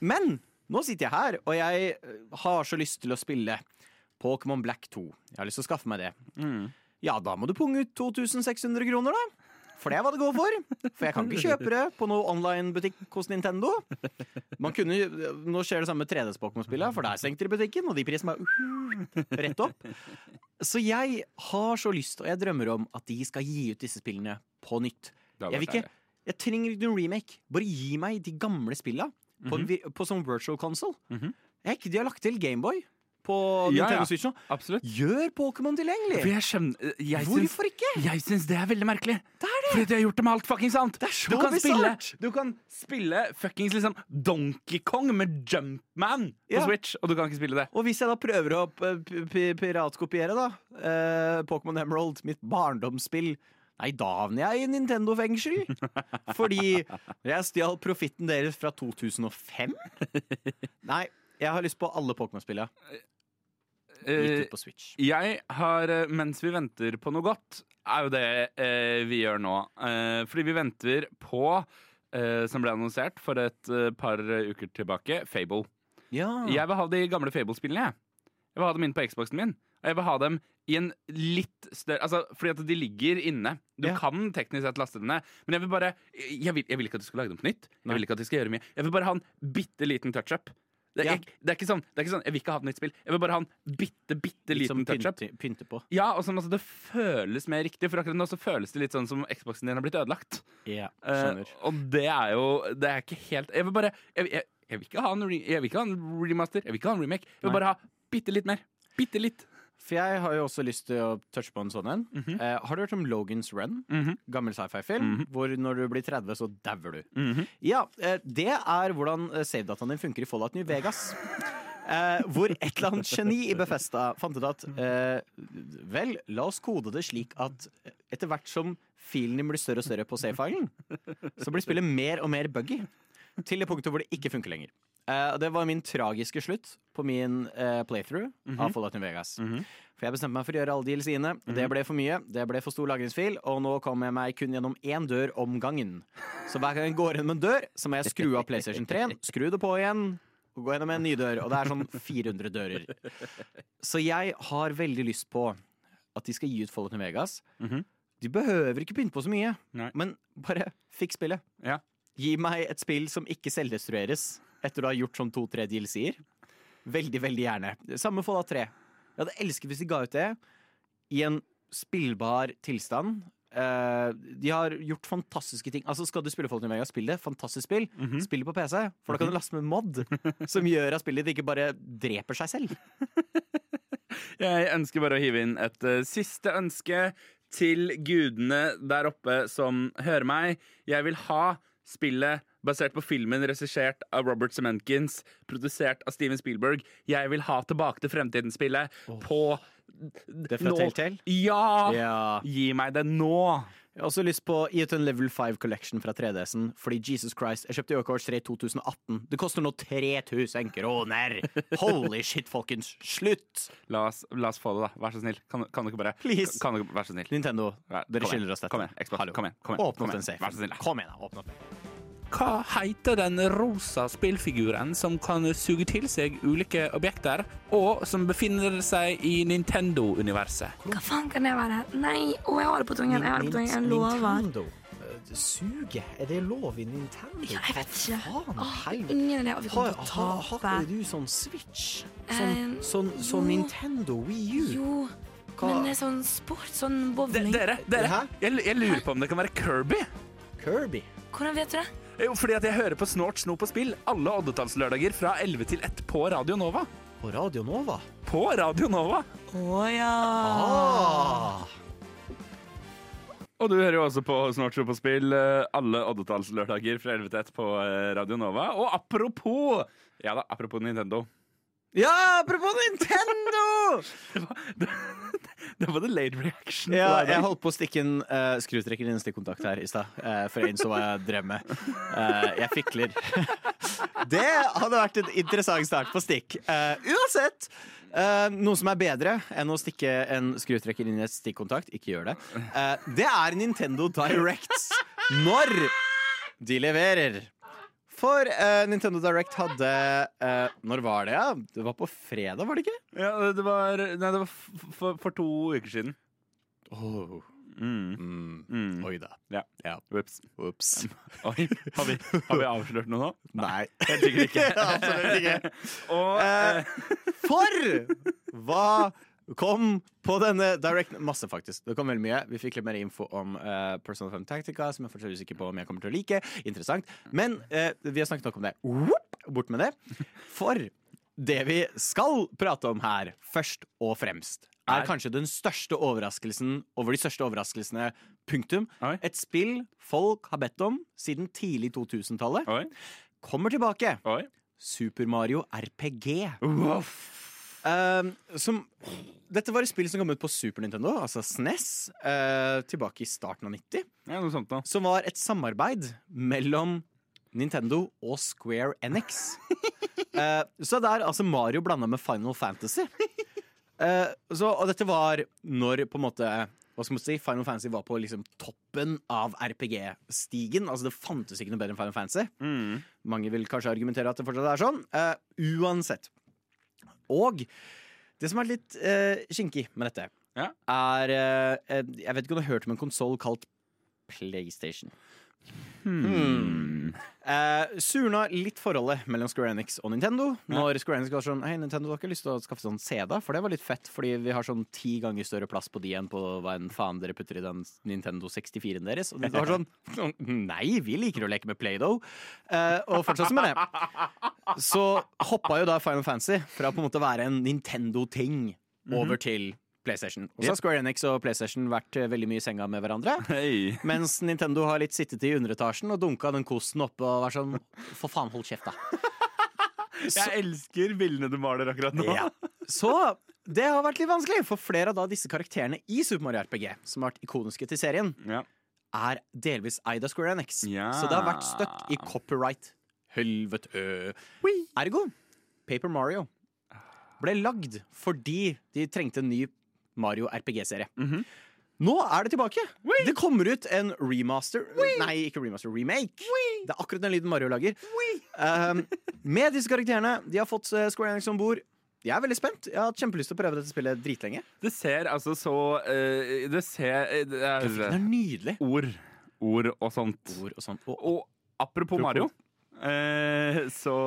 Men nå sitter jeg her, og jeg eh, har så lyst til å spille Pokémon Black 2. Jeg har lyst til å skaffe meg det. Mm. Ja, da må du punge ut 2600 kroner, da. for det er hva det går for. For jeg kan ikke kjøpe det på noe online-butikk hos Nintendo. Man kunne, nå skjer det samme med 3DS-Pokémon-spillet, for der stengte de butikken, og de prisene er uh, rett opp. Så jeg har så lyst, og jeg drømmer om, at de skal gi ut disse spillene på nytt. Jeg, vil ikke, jeg trenger ikke noen remake. Bare gi meg de gamle spillene på, en -hmm. på sånn virtual console. Mm -hmm. Hekk, de har lagt til Gameboy på Ja, Nintendo ja. Switch nå. Absolutt. Gjør Pokémon tilgjengelig! jeg skjønner jeg syns, Hvorfor ikke? jeg syns det er veldig merkelig. Det er det. Fordi de har gjort det med alt fuckings annet. Det er så du, kan spille, du kan spille fuckings liksom Donkey Kong med Jumpman på Switch, og du kan ikke spille det. Og hvis jeg da prøver å piratkopiere da uh, Pokémon Emerald, mitt barndomsspill Nei, da havner jeg i Nintendo-fengsel. Fordi jeg stjal profitten deres fra 2005. Nei, jeg har lyst på alle Pokémon-spillene. Gitt Eh, ut på Switch. jeg har, eh, mens vi venter på noe godt, er jo det eh, vi gjør nå. Eh, fordi vi venter på, eh, som ble annonsert for et eh, par uker tilbake, Fable. Ja. Jeg vil ha de gamle Fable-spillene, jeg. Jeg vil ha dem inn på Xboxen min. Og jeg vil ha dem i en litt større Altså, fordi at de ligger inne. Du Ja. kan teknisk sett laste dem ned, men jeg vil bare jeg vil, jeg vil ikke at du skal lage dem på nytt. Jeg vil ikke at de skal gjøre mye Jeg vil bare ha en bitte liten touch-up. Det, Ja. jeg- det, er ikke sånn, det er ikke sånn Jeg vil ikke ha et nytt spill. Jeg vil bare ha en bitte, bitte Litt liten touch-up. pynte, pynte på. Ja, og sånn at det føles mer riktig, for akkurat nå så føles det litt sånn som Xboxen din har blitt ødelagt. Ja, skjønner uh, og det er jo Det er ikke helt Jeg vil bare Jeg, jeg, jeg, vil, ikke ha en re, jeg vil ikke ha en remaster. Jeg vil ikke ha en remake. Jeg vil Nei. bare ha bitte litt mer. Bitte litt. For jeg har jo også lyst til å touche på en sånn en. Mhm. Eh, har du hørt om Logans Run? Mhm. Gammel sci-fi-film, Mhm. hvor når du blir 30, så dauer du. Mhm. Ja, eh, det er hvordan eh, savedataen din funker i Fallout New Vegas. Eh, hvor et eller annet geni i Befesta fant ut at eh, Vel, la oss kode det slik at etter hvert som filen din blir større og større på save-filen, så blir spillet mer og mer buggy. Til det punktet hvor det ikke funker lenger. Og det var min tragiske slutt på min uh, playthrough av Fallout New Vegas. Mhm. For jeg bestemte meg for å gjøre alle DLC-ene. Det ble for mye. Det ble for stor lagringsfil, og nå kom jeg meg kun gjennom én dør om gangen. Så hver gang jeg går gjennom en dør, så må jeg skru av PlayStation 3, skru det på igjen, og gå gjennom en ny dør. Og det er sånn 400 dører. Så jeg har veldig lyst på at de skal gi ut Fallout New Vegas. Mhm. De behøver ikke pynte på så mye, Nei. men bare fikk spillet. Ja. Gi meg et spill som ikke selvdestrueres etter å ha gjort sånn to-tre DLC-er. Veldig, veldig gjerne. Samme Fallout 3. Jeg hadde elsket hvis de ga ut det i en spillbar tilstand. Eh, de har gjort fantastiske ting. Altså Skal du spille Fallout New Vegas, spill det. Fantastisk spill. Mhm. Spill det på PC, for da kan du laste med mod som gjør at spillet ikke bare dreper seg selv. Jeg ønsker bare å hive inn et uh, siste ønske til gudene der oppe som hører meg. Jeg vil ha spillet basert på filmen regissert av Robert Semenkins, produsert av Steven Spielberg. Jeg vil ha Tilbake til fremtiden-spillet på Det fra Telltel? Telltale? Ja! Yeah. Gi meg det nå! Jeg har også lyst på Eaton Level 5 Collection fra 3DS-en. Fordi Jesus Christ, jeg kjøpte Yokohors 3 i 2018. Det koster nå 3000 kroner! Holy shit, folkens! Slutt! La oss, la oss få det, da. Vær så snill. Kan, kan dere bare Please. Kan dere, Vær så snill. Nintendo, dere skylder oss dette. Kom igjen, Kom igjen, kom igjen. Åpne opp den safen. Vær så snill. Kom igjen, da. Åpne opp. Hva heter den rosa spillfiguren som kan suge til seg ulike objekter, og som befinner seg i Nintendo-universet? Hva faen kan det være? Nei, å, jeg har det på tungen. Jeg har det på tungen. Jeg lover. Nintendo. Eh, Suge? Er det lov i Nintendo? Ja, jeg vet ikke. Faen, Åh, ingen idé. Vi Har, kommer til har, å har tape. ikke du sånn Switch? Eh, Sånn, sånn, sånn. Nintendo Wii U? Jo, Hva- men det er sånn sport, sånn bowling. dere, dere jeg, jeg lurer på om det kan være Kirby. Kirby? Hvordan vet du det? Jo, fordi at jeg hører på Snort, snop og spill alle oddetallslørdager fra 11 til 1 på Radio Nova. På Radio Nova? På Radio Nova! Å ja. Ah. Og du hører jo også på Snort, snop og spill eh, alle oddetallslørdager fra 11 til 1 på eh, Radio Nova. Og apropos Ja da, apropos Nintendo. Ja, apropos Nintendo! Det, det var the late reaction. Ja, jeg holdt på å stikke en uh, skrutrekker i en stikkontakt her i stad. uh, for jeg innså hva jeg drev med. Uh, jeg fikler. det hadde vært en interessant start på stikk. Uh, uansett, noe som er bedre enn å stikke en skrutrekker inn i et stikkontakt, ikke gjør det, det er Nintendo Directs når de leverer. For uh, Nintendo Direct hadde uh, Når var det? ja? Det var på fredag, var det ikke? Ja, det var, nei, det var for, for to uker siden. Oh. Mm. Mm. Oi da. Ja. Ja. Ups. Ups. Oi, har vi, har vi avslørt noe nå? Nei. Helt sikkert ikke. Absolutt ikke. Og uh, For hva kom på denne direct Masse, faktisk. Det kom veldig mye. Vi fikk litt mer info om uh, Personal Fun Tactica, som jeg fortsatt er usikker på om jeg kommer til å like. Interessant. Men uh, vi har snakket nok om det. Whoop, bort med det. For det vi skal prate om her, først og fremst, er Er- kanskje den største overraskelsen over de største overraskelsene. Punktum. Oi. Et spill folk har bedt om siden tidlig 2000-tallet, kommer tilbake. Oi. Super Mario RPG. Uff. Um, som, dette var et spill som kom ut på Super Nintendo, altså SNES, uh, tilbake i starten av 90. Ja, noe sånt da. Som var et samarbeid mellom Nintendo og Square Enix. uh, så det er altså Mario blanda med Final Fantasy. Eh, så, og dette var når på en måte hva skal man si, Final Fantasy var på liksom toppen av RPG-stigen. Altså Det fantes ikke noe bedre enn Final Fantasy. Mm. Mange vil kanskje argumentere at det fortsatt er sånn. Uh, uansett. Og det som er litt uh, kinkig med dette, Ja. er eh, Jeg vet ikke om du har hørt om en konsoll kalt PlayStation. Hmm. Eh, surna litt forholdet mellom Square Enix og Nintendo. Når Square Enix var sånn Hei, Nintendo, du har ikke lyst til å skaffe sånn CD? For det var litt fett, fordi vi har sånn ti ganger større plass på de enn på hva enn faen dere putter i den Nintendo 64-en deres. Og de var sånn Nei, vi liker å leke med Play-Doh. Eh, og fortsatt med det. Så hoppa jo da Final Fantasy fra på en måte å være en Nintendo-ting over til PlayStation. Og så har Square Enix og PlayStation vært eh, veldig mye i senga med hverandre. Hey. Mens Nintendo har litt sittet i underetasjen og dunka den kosten oppe og vært sånn For faen, hold kjeft, da. Jeg elsker bildene du maler akkurat nå. Ja. Så det har vært litt vanskelig, for flere av da disse karakterene i Super Mario RPG, som har vært ikoniske til serien, Ja. er delvis eid av Square Enix. Ja. Så det har vært stuck i copyright. Helvete. Ergo, Paper Mario ble lagd fordi de trengte en ny Mario RPG-serie. Mhm. Nå er det tilbake! Det kommer ut en remaster Nei, ikke remaster, remake. Det er akkurat den lyden Mario lager. Um, med disse karakterene. De har fått eh, Square Enix om bord. Jeg er veldig spent. Jeg har hatt kjempelyst til å prøve dette spillet dritlenge. Det ser altså så uh, Det ser uh, det er, er nydelig. Ord. Ord og sånt. Ord og sånt. Og, Og apropos Apropos. Mario, uh, så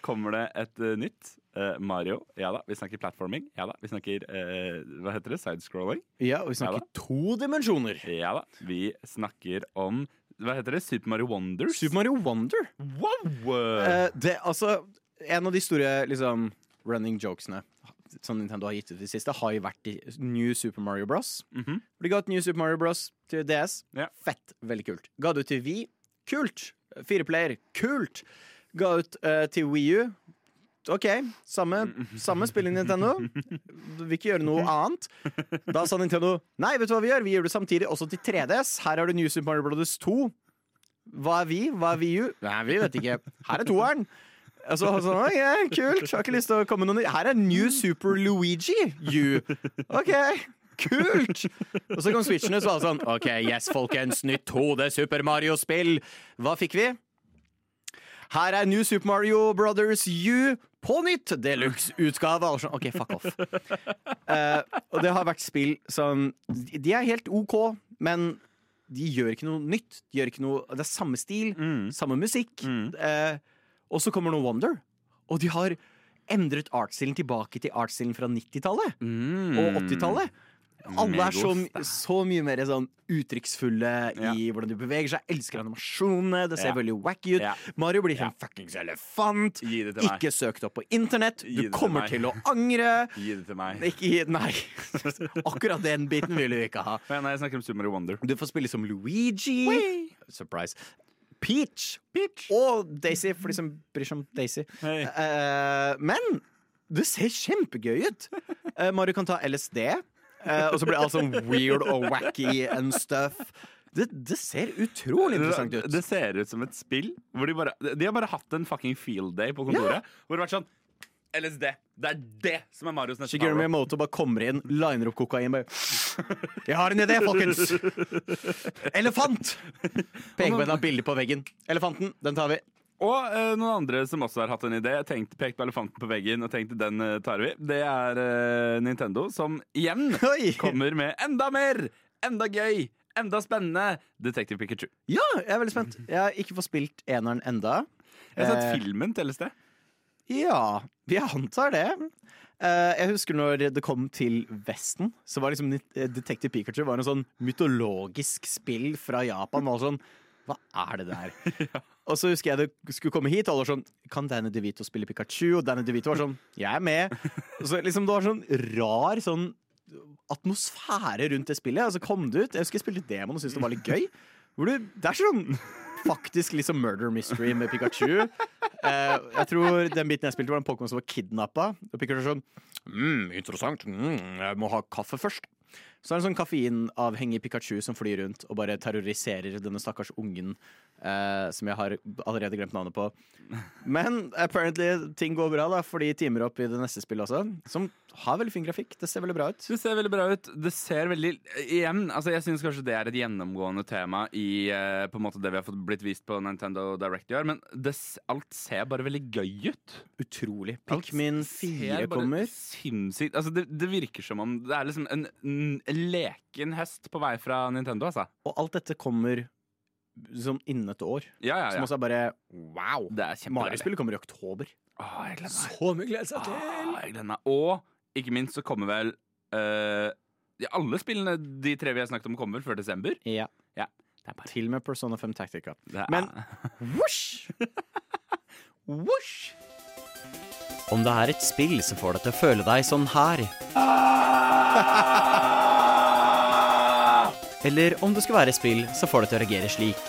kommer det et nytt Mario. Ja da, vi snakker platforming. Ja da, vi snakker eh, Hva heter det? Sidescrolling. ja, og vi snakker Ja to dimensjoner. Ja da, vi snakker om Hva heter det? Super Mario Wonders? Super Mario Wonder. Wow! Eh, det, altså, en av de store liksom, running jokesene som Nintendo har gitt ut i det siste, har jo vært i New Super Mario Bros. Mhm. De ga ut New Super Mario Bros til DS. Ja. Fett. Veldig kult. Ga det ut til Wii. Kult. Fireplayer. Kult. Ga ut uh, til Wii U. OK, samme, samme i Nintendo. Vil ikke gjøre noe annet. Da sa Nintendo nei, vet du hva vi gjør? Vi gjør det samtidig også til 3DS. Her har du New Super Mario Brothers 2. Hva er vi? Hva er vi? U? Nei, vi vet ikke. Her er toeren. Altså, sånn, ok, kult. Har ikke lyst til å komme noen. Her er New Super Luigi U. OK, kult. Og så kom Switchen og så var det sånn OK, yes, folkens. Nytt hode Super Mario-spill. Hva fikk vi? Her er New Super Mario Brothers U på nytt! Deluxe-utgave. OK, fuck off. Uh, og det har vært spill som De er helt OK, men de gjør ikke noe nytt. De gjør ikke noe, det er samme stil, samme musikk. Eh, og så kommer nå Wonder, og de har endret artstilen tilbake til artstilen fra 90-tallet og 80-tallet. Alle er så, så mye mer sånn uttrykksfulle Ja. i hvordan de beveger seg. Jeg elsker animasjonene. Det ser Ja. veldig wacky ut. Ja. Mario blir en fuckings elefant. Ikke søkt opp på internett. Du til kommer meg. til å angre. Gi det til meg. Ikke Nei. Akkurat den biten vil du ikke ha. Nei, jeg snakker om Super Mario Wonder. Du får spille som Luigi. Surprise. Peach. Og Daisy, for de som bryr seg om Daisy. Hey. Uh, men det ser kjempegøy ut. Uh, Mario kan ta LSD, eh, og så blir alt sånn weird og wacky and stuff. Det, det ser utrolig interessant ut. Det, ser ut som et spill hvor de bare De har bare hatt en fucking field day på kontoret. Hvor det har vært sånn LSD. Det er det som er Marios neste Shigeru. Miyamoto bare kommer inn, liner opp kokain bare Jeg har en idé, folkens! Elefant! Peker på en av bilder på veggen. Elefanten, den tar vi. Og eh, noen andre som også har hatt en idé. Tenkt, pekt på elefanten på veggen og tenkte den eh, tar vi. Det er eh, Nintendo, som igjen Oi! kommer med enda mer enda gøy, enda spennende Detective Pikachu. Ja, jeg er veldig spent. Jeg har ikke fått spilt eneren enda. Jeg har sett filmen til et sted. Ja, vi antar det. Eh, jeg husker når det kom til Vesten, så var liksom eh, Detective Pikachu var en sånn mytologisk spill fra Japan. Var sånn, hva er det der? Og så husker jeg det skulle komme hit, og alle var sånn Kan Danny DeVito spille Pikachu? Og Danny DeVito var sånn Jeg er med. Så liksom det var sånn rar sånn atmosfære rundt det spillet. Og så kom det ut. Jeg husker jeg spilte demon og syntes det var litt gøy. Hvor du, det er sånn faktisk liksom murder mystery med Pikachu. Eh, jeg tror den biten jeg spilte, var en Pokémon som var kidnappa. Og Pikachu var sånn mm, Interessant. Mm, jeg må ha kaffe først. Så er det en sånn kaffeinavhengig Pikachu som flyr rundt og bare terroriserer denne stakkars ungen eh, som jeg har allerede glemt navnet på. Men apparently ting går bra, da, for de timer opp i det neste spillet også. Som har veldig fin grafikk. Det ser veldig bra ut. Det ser veldig bra ut. Det ser veldig Igjen, altså jeg syns kanskje det er et gjennomgående tema i eh, på en måte det vi har fått blitt vist på Nintendo Direct i år, men det, alt ser bare veldig gøy ut. Utrolig. Pikmin 4 kommer. Sinnssykt. Altså, det, det virker som om det er liksom en, en leken hest på vei fra Nintendo, altså. Og alt dette kommer sånn innen et år. Ja, ja, Som også er bare wow. Mario-spillet kommer i oktober. Åh, jeg gleder meg. Så mye glede seg Åh, jeg gleder meg. Og ikke minst så kommer vel uh, alle spillene de tre vi har snakket om, kommer før desember. Ja. Det er bare Til og med Persona 5 Tactica. det er, Men whoosh! Whoosh! Om det er et spill som får deg til å føle deg sånn her Eller om det skulle være spill så får det til å reagere slik.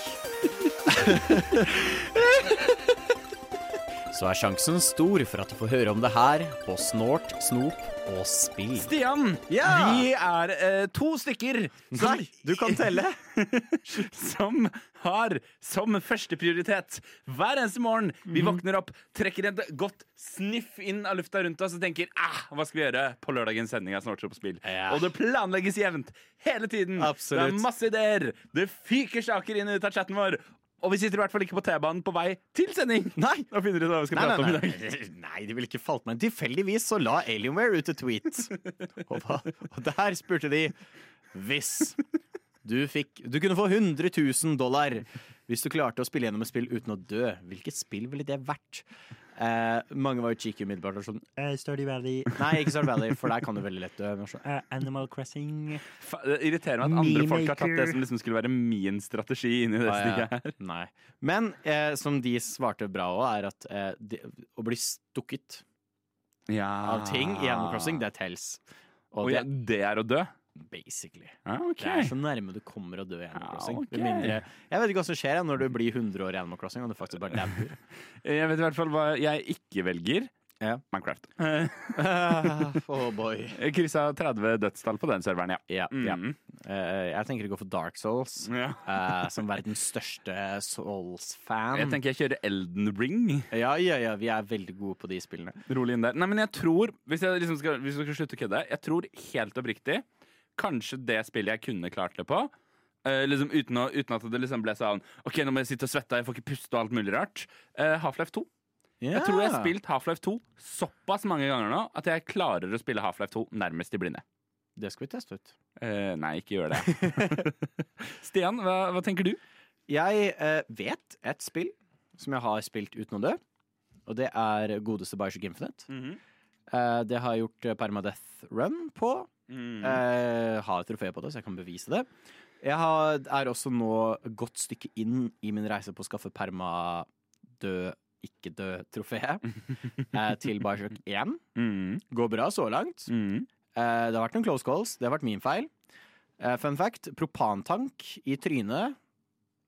Så er sjansen stor for at du får høre om det her på Snort, Snop og Spill. Stian, Ja! vi er eh, to stykker som, Nei, du kan telle. som har som førsteprioritet hver eneste morgen vi våkner opp, trekker et godt sniff inn av lufta rundt oss og tenker ah, hva skal vi gjøre på lørdagens sending av Snort på spill? Ja. Og det planlegges jevnt hele tiden. Absolutt. Det er masse ideer. Det fyker saker inn ut av chatten vår. Og vi sitter i hvert fall ikke på T-banen på vei til sending. Nei. Da finner du ut hva vi skal Nei, prate om i dag. nei. nei, det ville ikke falt meg Tilfeldigvis så la Alienware ut et tweet. Og, og der spurte de Hvis du fikk Du kunne få 100 000 dollar hvis du klarte å spille gjennom et spill uten å dø. Hvilket spill ville det vært? Eh, mange var jo cheeky umiddelbart og sånn uh, Stardew Valley. Nei, ikke Sturdy Valley, for der kan du veldig lett dø. Men sånn, Uh, Animal Crossing. Fa- Det irriterer meg at andre folk har tatt det som liksom skulle være min strategi inni det Ah, ja. her. Nei. Men eh, som de svarte bra òg, er at eh, de, å bli stukket av ting i Animal Crossing, det tels. Og Og det ja, det er å dø? Basically. Ja, ok. Det er så nærme du kommer å dø i Animal Crossing. ok. okay. mindre, jeg vet ikke hva som skjer når du blir 100 år i Animal Crossing og du faktisk bare dauer. Jeg vet i hvert fall hva jeg ikke velger. Ja. Minecraft. oh boy. Kryssa 30 dødstall på den serveren, ja. Ja, ja. Mm. Eh, jeg tenker å gå for Dark Souls, eh, som verdens største Souls-fan. Jeg tenker jeg kjører Elden Ring. Ja, ja, ja, vi er veldig gode på de spillene. Rolig inn der. Nei, men jeg tror, hvis jeg liksom skal, hvis jeg skal slutte å kødde, jeg tror helt oppriktig kanskje det spillet jeg kunne klart det på. Uh, liksom uten, å, uten at det liksom ble sånn OK, nå må jeg sitte og svette, jeg får ikke puste og alt mulig rart. Uh, Half-Life 2. Jeg tror jeg har spilt Half-Life 2 såpass mange ganger nå at jeg klarer å spille Half-Life 2 nærmest i blinde. Det skal vi teste ut. Uh, nei, ikke gjør det. Stian, hva, hva tenker du? Jeg uh, vet et spill som jeg har spilt uten å dø, og det er godeste Bioshock Infinite. Eh, det har jeg gjort permadeath run på. Mm. Eh, har trofé på det, så jeg kan bevise det. Jeg har, er også nå godt stykke inn i min reise på å skaffe perma død, ikke død trofé eh, til Bioshock 1. Mm. Går bra så langt. Mm. Eh, det har vært noen close calls. Det har vært min feil. Eh, fun fact propantank i trynet.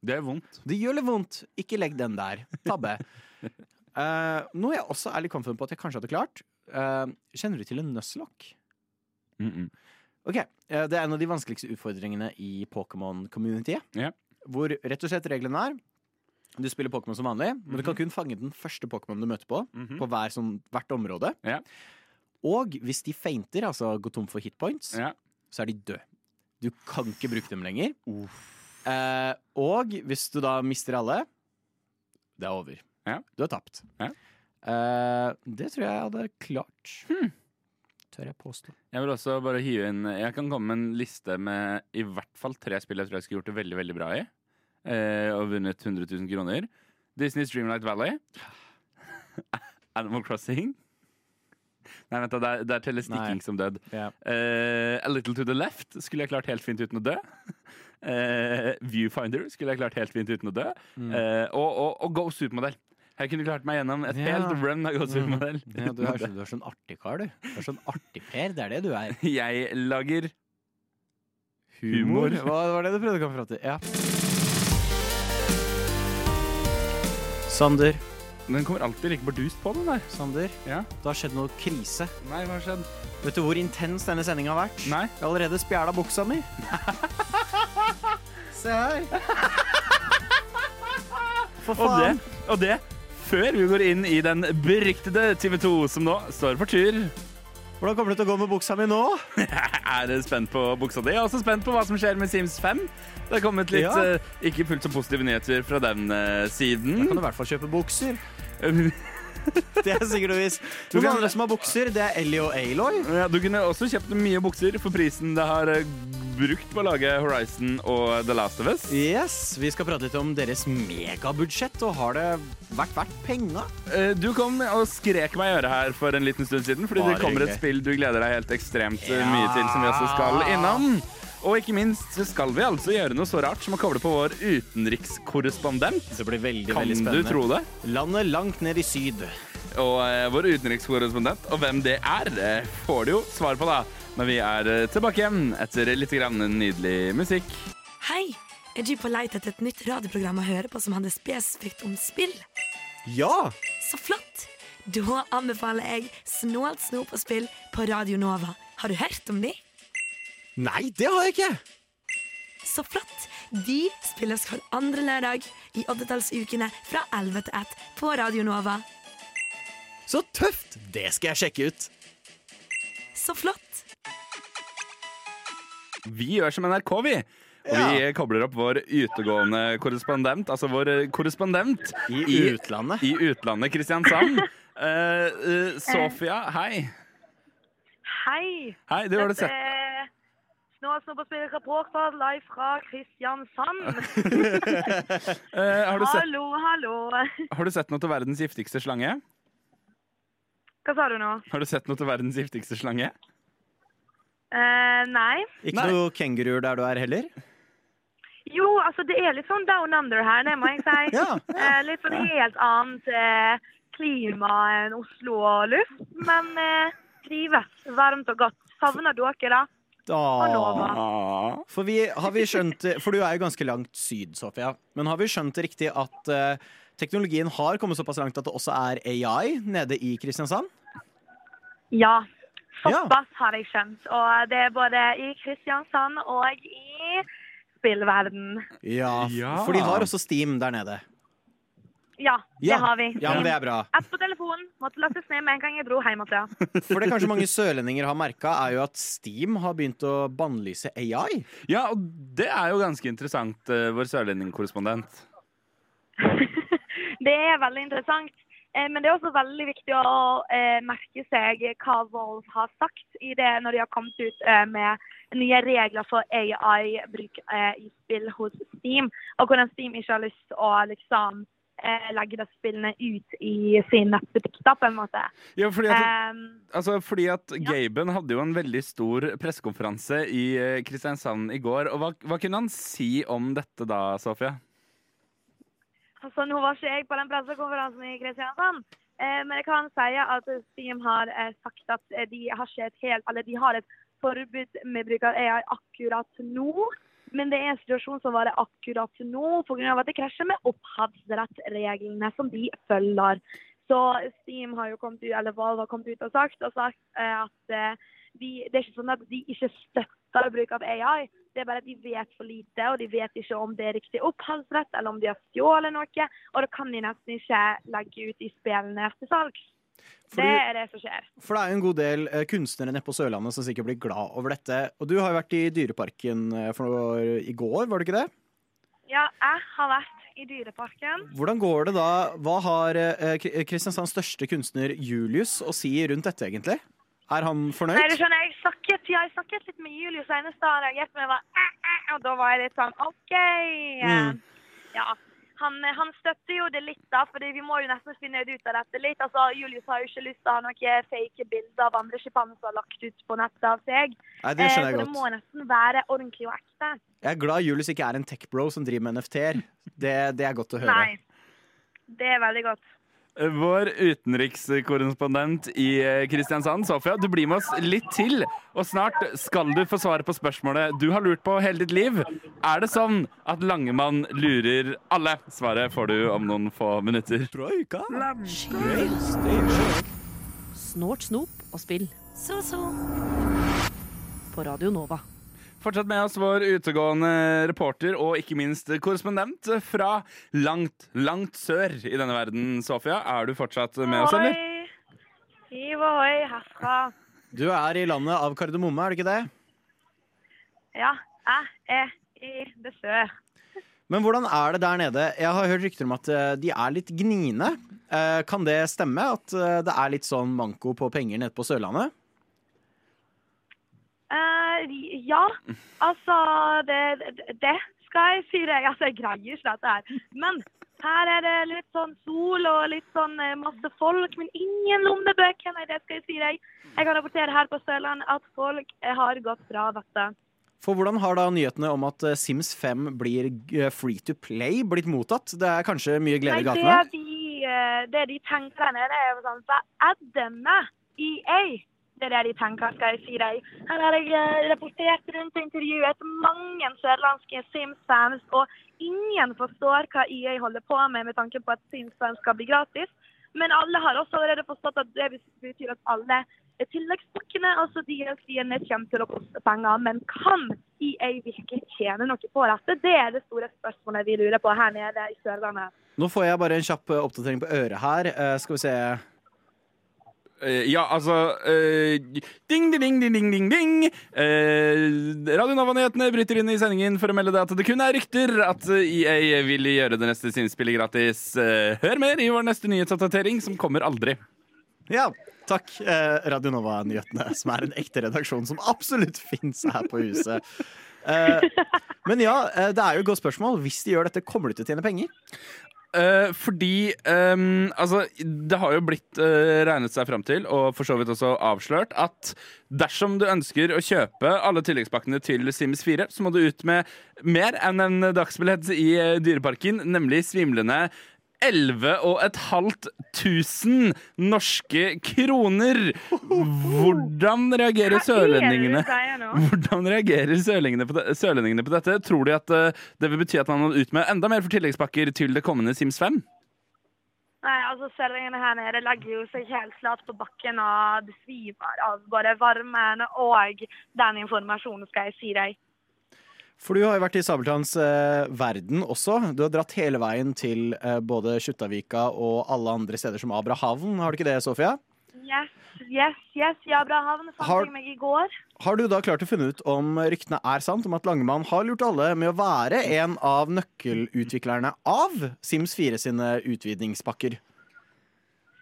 Det er vondt. Det gjør litt vondt. Ikke legg den der. Tabbe. Eh, noe jeg også er litt confident på at jeg kanskje hadde klart. Eh, kjenner du til en Nuzlocke? Mm -mm. Ok, eh, Det er en av de vanskeligste utfordringene i Pokémon-communityet. Yeah. Hvor rett og slett reglene er Du spiller Pokémon som vanlig, men du kan kun fange den første Pokémon du møter på. Mhm. På hver sånn, hvert område. Yeah. Og hvis de feinter, altså går tom for hitpoints, yeah. så er de døde. Du kan ikke bruke dem lenger. Eh, og hvis du da mister alle, det er over. Yeah. Du har tapt. Eh, det tror jeg jeg hadde klart. Tør jeg påstå. Jeg vil også bare hive inn Jeg kan komme med en liste med i hvert fall tre spill jeg tror jeg skulle gjort det veldig veldig bra i. Eh, og vunnet 100 000 kroner. Disneys Dreamlight Valley. Animal Crossing. Nei, vent da, der, der teller stikking som død. Yeah. Eh, A Little To The Left skulle jeg klart helt fint uten å dø. Eh, Viewfinder skulle jeg klart helt fint uten å dø. Eh, og, og, og Go Supermodell. Jeg kunne klart meg gjennom et Ja. helt run av Go Supermodell. Ja, du, er, du er sånn artig kar, du. Du er sånn artig Per. Det er det du er. Jeg lager Humor. Humor. Hva var det du prøvde å komme fram til? Ja. Sander, Den kommer alltid like bardust på, den der. Sander. Ja. Det har skjedd noe krise. Nei, hva har skjedd? Vet du hvor intens denne sendinga har vært? Nei. Jeg har allerede spjæla buksa mi. Se her. For Og det, faen. og det før vi går inn i den beryktede TV 2 som nå står for tur. Hvordan kommer det til å gå med buksa mi nå? er du spent på buksa di. Jeg er også spent på hva som skjer med Sims 5. Det har kommet litt Ja. eh, ikke fullt så positive nyheter fra den siden. Da kan du i hvert fall kjøpe bukser. Det er sikkert og visst. Du Noen kan- andre som har bukser, det er Ellie og Aloy. Ja, du kunne også kjøpt mye bukser for prisen det har eh, brukt på å lage Horizon og The Last of Us. Yes, Vi skal prate litt om deres megabudsjett, og har det vært verdt penga? Eh, Du kom og skrek meg i øret her for en liten stund siden, fordi Bare det kommer et spill du gleder deg helt ekstremt eh, Ja. mye til, som vi også skal innom. Og ikke minst så skal vi altså gjøre noe så rart som å koble på vår utenrikskorrespondent. Det blir veldig, Kan veldig du tro det? Landet langt ned i syd. Og eh, vår utenrikskorrespondent, og hvem det er, eh, får du jo svar på da, når vi er eh, tilbake igjen etter litt grann nydelig musikk. Hei! Er du på leit etter et nytt radioprogram å høre på som handler spesifikt om spill? Ja! Så flott! Da anbefaler jeg Snålt snop og spill på Radio Nova. Har du hørt om de? Nei, det har jeg ikke! Så flott! De spilles hver andre lørdag i oddetallsukene fra 11 til 1 på Radio Nova. Så tøft! Det skal jeg sjekke ut. Så flott! Vi gjør som NRK, vi. Og vi eh, kobler opp vår utegående korrespondent, altså vår eh, korrespondent I utlandet. i utlandet, Kristiansand. uh, uh, Sofia, hei. Hei. Hei, du har det Dette sett er spill reporter live fra Kristiansand. Eh, har, du sett, Hallo, hallo. har du sett noe til verdens giftigste slange? Hva sa du nå? Har du sett noe til verdens giftigste slange? Eh, nei. Ikke Nei. noe kenguruer der du er heller? Jo, altså det er litt sånn down under her, det må jeg si. Ja. Eh, litt sånn helt annet eh, klima enn Oslo og luft. Men eh, trives varmt og godt. Savner dere, da? For, vi, har vi skjønt, for du er jo ganske langt syd, Sofia. Men har vi skjønt det riktig at uh, teknologien har kommet såpass langt at det også er AI nede i Kristiansand? Ja. Såpass har jeg skjønt. Og det er både i Kristiansand og i spillverden. Ja, Ja. For de har også Steam der nede. Ja, det Ja. har vi. Ja, men det er bra. App på telefonen. Måtte lastes ned med en gang jeg dro hjem igjen. For det kanskje mange sørlendinger har merka, er jo at Steam har begynt å bannlyse AI. Ja, og det er jo ganske interessant, eh, vår sørlendingkorrespondent. Det er veldig interessant. Eh, Men det er også veldig viktig å eh, merke seg hva Volv har sagt i det når de har kommet ut eh, med nye regler for AI-bruk eh, i spill hos Steam. Og hvordan Steam ikke har lyst til å liksom eh, de spillene ut i sin nettbutikk, da, på en måte. Ja, fordi at, Um, altså, fordi at Gaben hadde jo en veldig stor pressekonferanse i eh, Kristiansand i går. Og hva, hva kunne han si om dette da, Sofia? Altså, nå var ikke jeg på den pressekonferansen i Kristiansand, eh, men jeg kan si at Steam har eh, sagt at de har et helt, eller de har et forbud med bruk av AI akkurat nå. Men det er en situasjon som varer akkurat nå pga. at det krasjer med opphavsrettsreglene som de følger. Så Steam har jo kommet ut, eller Valve har kommet ut og sagt, og sagt eh, at eh, de, det er ikke sånn at de ikke støtter bruk av AI. Det er bare at de vet for lite, og de vet ikke om det er riktig opphavsrett, eller om de har stjålet noe. Og da kan de nesten ikke legge ut i spillene til salgs. Fordi- Det er det som skjer. For det er jo en god del eh, kunstnere nede på Sørlandet som sikkert blir glad over dette. Og du har jo vært i Dyreparken eh, for, i går, var det ikke det? Ja, jeg har vært i Dyreparken. Hvordan går det da? Hva har eh, Kristiansands største kunstner Julius å si rundt dette, egentlig? Er han fornøyd? Nei, du skjønner, jeg snakket, ja, jeg snakket litt med Julius senest da han reagerte med var, og da var jeg litt sånn OK. Mm. Ja. Han, han støtter jo det litt, da, fordi vi må jo nesten finne ut av dette litt. Altså, Julius har jo ikke lyst til å ha noen fake bilder av andre sjimpanser lagt ut på nettet av seg. Nei, det skjønner Eh, godt. så det må nesten være ordentlig og ekte. Jeg er glad Julius ikke er en tech-bro som driver med NFT-er. Det, det er godt å høre. Nei. Det er veldig godt. Vår utenrikskorrespondent i eh, Kristiansand, Sofia, du blir med oss litt til. Og snart skal du få svare på spørsmålet du har lurt på hele ditt liv. Er det sånn at Langemann lurer alle? Svaret får du om noen få minutter. Troika. Snort, snop og spill Så, så. på Radio Nova. Fortsatt med oss vår utegående reporter og ikke minst korrespondent fra langt, langt sør i denne verden. Sofia, er du fortsatt med oss, eller? Hiv ohoi herfra. Du er i landet av kardemomme, er du ikke det? Ja, jeg er i det sør. Men hvordan er det der nede? Jeg har hørt rykter om at eh, de er litt gniende. Eh, Kan det stemme at eh, det er litt sånn manko på penger nede på Sørlandet? Eh, ja, altså det, det- skal jeg si deg. Altså, jeg greier ikke dette her. Men her er det litt sånn sol og litt sånn eh, masse folk, men ingen lommebøker. Nei, det skal jeg si deg. Jeg kan rapportere her på Sørlandet at folk eh, har gått fra dette. For hvordan har da nyhetene om at Sims 5 blir free to play blitt mottatt? Det er kanskje mye glede i gatene? det de, det de tenker der nede, er jo sånn Hva er det med EA? Det er det de tenker, skal jeg si deg. Her har jeg eh, rapportert rundt og intervjuet mange sørlandske Sims-fans, og ingen forstår hva IA holder på med med tanke på at Sims-fans skal bli gratis. Men alle har også allerede forstått at det betyr at alle tilleggspakkene, altså DLC-ene, kommer til å koste penger. Men kan EA virkelig tjene noe på dette? Det er det store spørsmålet vi lurer på her nede i Sørlandet. Nå får jeg bare en kjapp oppdatering på øret her. Eh, Skal vi se ja, altså eh, Ding, ding, ding, ding, ding, ding, ding. Eh, Radio Nova-nyhetene bryter inn i sendingen for å melde deg at det kun er rykter at EA vil gjøre det neste Sims-spillet gratis. Eh, hør mer i vår neste nyhetsoppdatering, som kommer aldri. Ja, takk. Eh, Radio Nova-nyhetene, som er en ekte redaksjon som absolutt fins her på huset. Eh, men ja, eh, det er jo et godt spørsmål. Hvis de gjør dette, kommer de til å tjene penger? Eh, fordi um, Altså, det har jo blitt uh, regnet seg fram til, og for så vidt også avslørt, at dersom du ønsker å kjøpe alle tilleggspakkene til Sims 4, så må du ut med mer enn en dagsbillett i uh, Dyreparken, nemlig svimlende 11 500 norske kroner! Hvordan reagerer sørlendingene? Hvordan reagerer sørlendingene på, det, sørlendingene på dette? Tror de at eh, det vil bety at man må ut med enda mer for tilleggspakker til det kommende Sims 5? Nei, altså Sørlendingene her nede legger jo seg helt flat på bakken og besvimer av både varmen og den informasjonen, skal jeg si deg. For du har jo vært i Sabeltanns eh, verden også. Du har dratt hele veien til eh, både Kjuttaviga og alle andre steder som Abrahavn. Har du ikke det, Sofia? Yes, yes, yes. Ja, bra havn. Fant Har- meg i går. Har du da klart å finne ut om ryktene er sant, om at Langemann har lurt alle med å være en av nøkkelutviklerne av Sims 4 sine utvidningspakker?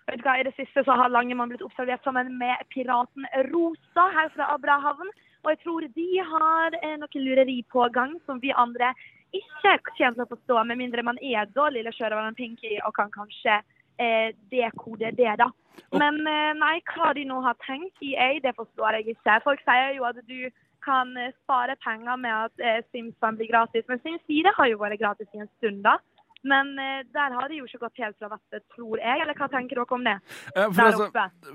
Vet du hva, I det siste så har Langemann blitt observert sammen med piraten Rosa her fra Abrahavn. Og jeg tror de har eh, noe lureri på gang som vi andre ikke kommer til å forstå, med mindre man er da lille sjørøveren Pinky og kan kanskje eh, dekode det, da. Men eh, nei, hva de nå har tenkt i EI, det forstår jeg ikke. Folk sier jo at du kan eh, spare penger med at eh, Sims 5 blir gratis, men Sims 4 har jo vært gratis i en stund, da. Men der har det jo ikke gått helt fra vettet, tror jeg. Eller hva tenker dere om det? For, altså,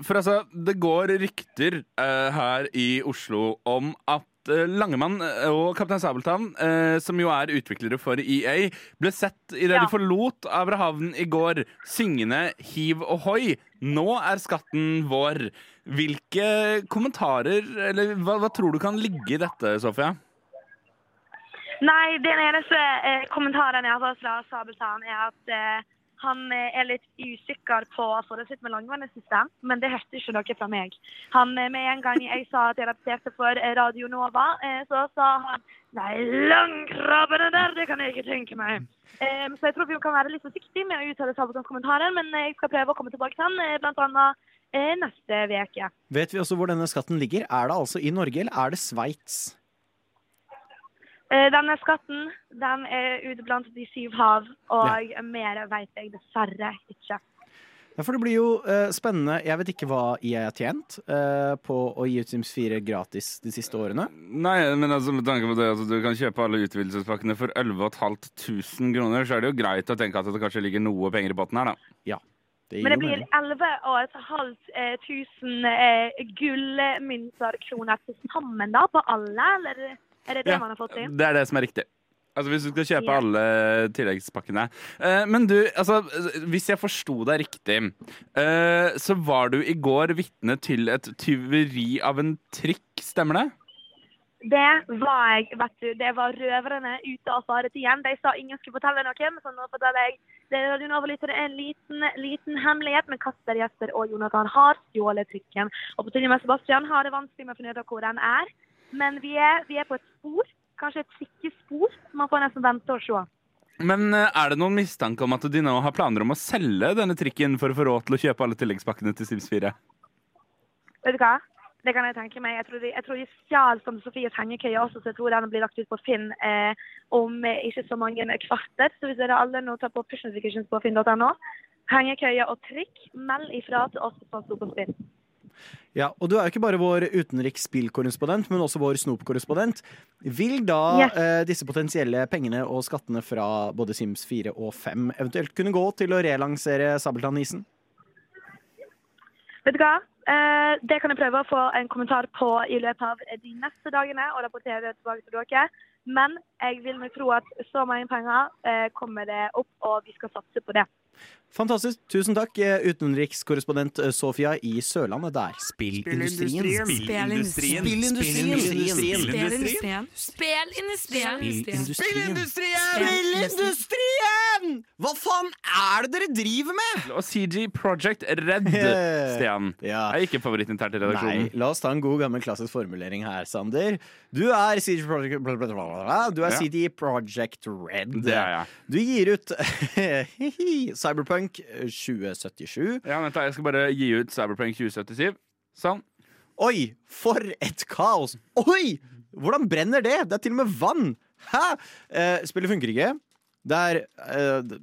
for altså, det går rykter eh, her i Oslo om at Langemann og Kaptein Sabeltann, eh, som jo er utviklere for EA, ble sett idet Ja. de forlot Abrahavn i går, syngende hiv ohoi. Nå er skatten vår. Hvilke kommentarer, eller hva, hva tror du kan ligge i dette, Sofia? Nei, den eneste eh, kommentaren jeg har fått fra Sabeltann, er at eh, han eh, er litt usikker på forholdet sitt med Langvann i men det hørte ikke noe fra meg. Han, eh, Med en gang jeg sa at jeg rapporterte for eh, Radio Nova, så sa han Nei, langkrabbene der, det kan jeg ikke tenke meg. Um, så jeg tror vi kan være litt forsiktige med å uttale Sabeltanns men jeg skal prøve å komme tilbake til han. Blant annet neste uke. Vet vi også hvor denne skatten ligger? Er det altså i Norge, eller er det Sveits? Eh, Denne skatten den er ute blant de syv hav, og mer vet jeg dessverre ikke. Ja, for det blir jo uh, spennende. Jeg vet ikke hva jeg har tjent uh, på å gi ut Sims 4 gratis de siste årene. Nei, men altså, med tanke på det at du kan kjøpe alle utvidelsespakkene for 11 500 kroner, så er det jo greit å tenke at det kanskje ligger noe penger i potten her, da. Ja. Det Men det blir mening. 11 500 tusen eh, gullmynter kroner til sammen da, på alle, eller er det det Ja, man har fått inn? Det er det som er riktig. Altså Hvis du skal kjøpe yeah. alle tilleggspakkene. Uh, men du, altså hvis jeg forsto deg riktig, uh, så var du i går vitne til et tyveri av en trikk, stemmer det? Det var jeg, vet du. Det var røverne ute av faretiden. De sa ingen skulle fortelle noe, men så nå forteller jeg det er en liten, liten hemmelighet. Men Kasper, Jesper og Jonathan har stjålet trikken. Og på med Sebastian har det vanskelig med å finne ut hvor den er. Men vi er, vi er på et spor. Kanskje et sikkespor. Man får nesten vente og se. Men eh, er det noen mistanke om at de nå har planer om å selge denne trikken for å få råd til å kjøpe alle tilleggspakkene til Sims 4? Vet du hva? Det kan jeg tenke meg. Jeg tror de, jeg tror de stjal Tante Sofies hengekøye også, så jeg tror den blir lagt ut på Finn eh, om ikke så mange kvarter. Så hvis dere alle nå tar på push notifications på finn.no, hengekøye og trikk, meld ifra til oss på sto på spinn. Ja, og du er jo ikke bare vår utenriksspillkorrespondent, men også vår snop-korrespondent. Vil da Yes. eh, disse potensielle pengene og skattene fra både Sims 4 og 5 eventuelt kunne gå til å relansere Sabeltann-isen? Vet du hva? Eh, det kan jeg prøve å få en kommentar på i løpet av de neste dagene og rapportere tilbake til dere. Men jeg vil nok tro at så mange penger eh, kommer det opp, og vi skal satse på det. Fantastisk. Tusen takk, eh, utenrikskorrespondent eh, Sofia i Sørlandet. Der. Spillindustrien. Spillindustrien. Spillindustrien. Spelindustrien. Spillindustrien! Spillindustrien! Hva faen er det dere driver med?! Og CG Project Red, Stian. Ja. Er ikke favorittinternt i redaksjonen. Nei, la oss ta en god gammel klassisk formulering her, Sander. Du er CG Project, bla, bla, bla, bla. Du er Ja. CD Project Red. Det er jeg. Du gir ut Cyberpunk 2077. Ja, vent da, Jeg skal bare gi ut Cyberpunk 2077. Sånn. Oi, for et kaos! Oi! Hvordan brenner det? Det er til og med vann! Hæ? Eh, spillet funker ikke. Det er eh,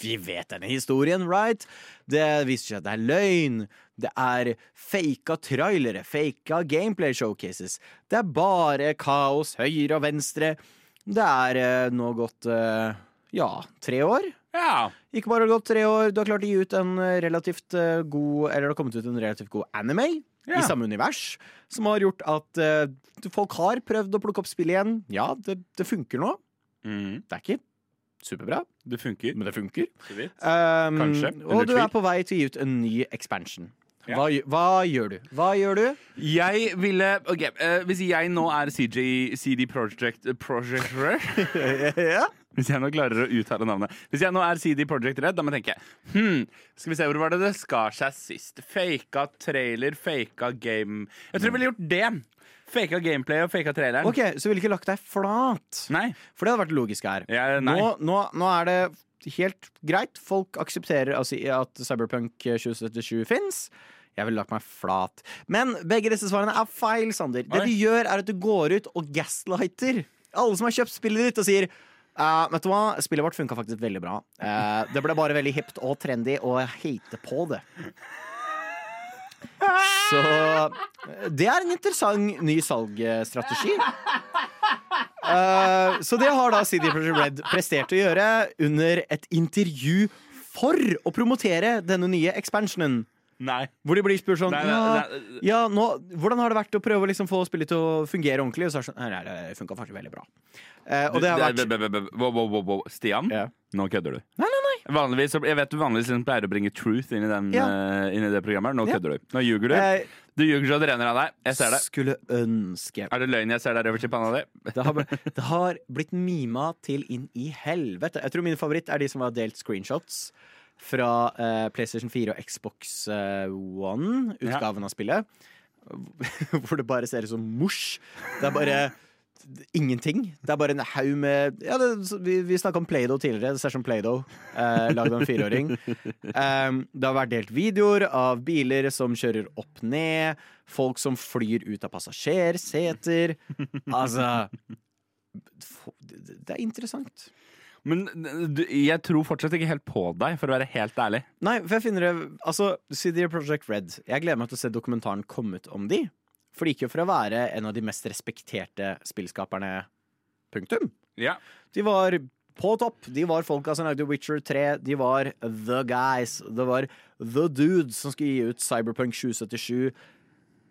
Vi vet denne historien, right? Det viser seg at det er løgn. Det er faka trailere, faka gameplay showcases. Det er bare kaos høyre og venstre. Det er eh, nå gått eh, ja, tre år. Ja. Ikke bare har det gått tre år, du har klart å gi ut en eh, relativt eh, god Eller det har kommet ut en relativt god anime Ja. i samme univers, som har gjort at uh, folk har prøvd å plukke opp spillet igjen. Ja, det, det funker nå. Mm, Det er ikke superbra, det funker. men det funker. Um, Kanskje. og du er på vei til å gi ut en ny expansion. Ja. Hva, hva gjør du? Hva gjør du? Jeg ville Ok, uh, Hvis jeg nå er CJ, CD Project Project Red ja. Hvis jeg nå klarer å uttale navnet Hvis jeg nå er CD Project Red, da må jeg tenke hmm, Skal vi se, hvor var det det skar seg sist? Faka trailer, faka game Jeg tror jeg ville gjort det. Faka gameplay og faka traileren. OK, så ville ikke lagt deg flat. Nei. For det hadde vært logisk her. Ja, nei. Nå, nå, nå er det helt greit. Folk aksepterer altså, at Cyberpunk 2077 fins. Jeg ville lagt meg flat. Men begge disse svarene er feil, Sander. Det du gjør, er at du går ut og gaslighter alle som har kjøpt spillet ditt, og sier «Eh, vet du hva? Spillet vårt funka faktisk veldig bra. Uh, det ble bare veldig hipt og trendy, og jeg hater på det. Så det er en interessant ny salgsstrategi. Uh, så det har da CD Projekt Red prestert å gjøre under et intervju for å promotere denne nye expansionen. Nei. Hvor de blir spurt sånn Nei, ja, nei, nei. ja, nå, Hvordan har det vært å prøve å liksom få spillet til å fungere ordentlig? Og så er det sånn Nei, det funka faktisk veldig bra. Eh, og det har vært wow, wow, wow, wow. Stian, Ja. nå kødder du. Nei, nei, nei. Vanligvis, jeg vet du vanligvis liksom pleier å bringe truth inn i, den, Ja. uh, inn i det programmet. Nå Ja. kødder du. Nå ljuger du. Eh, Du ljuger så det renner av deg. Jeg ser det. Skulle ønske Er det løgn jeg ser der øverst i panna di? det har, det har blitt mima til inn i helvete. Jeg tror min favoritt er de som har delt screenshots fra uh, PlayStation 4 og Xbox eh, One-utgaven av spillet. Hvor det bare ser ut som mosj. Det er bare ingenting. Det er bare en haug med ja, det, Vi, vi snakka om Play-Doh tidligere. Det ser ut som Play-Doh, eh, lagd av en fireåring. Um, det har vært delt videoer av biler som kjører opp ned, folk som flyr ut av passasjerseter. Altså Det er interessant. Men du, jeg tror fortsatt ikke helt på deg, for å være helt ærlig. Nei, for jeg finner det Altså, CD Project Red. Jeg gleder meg til å se dokumentaren komme ut om de. For de gikk jo for å være en av de mest respekterte spillskaperne. Punktum. Ja. De var på topp. De var folka som lagde Witcher 3. De var the guys. Det var the dudes som skulle gi ut Cyberpunk 2077.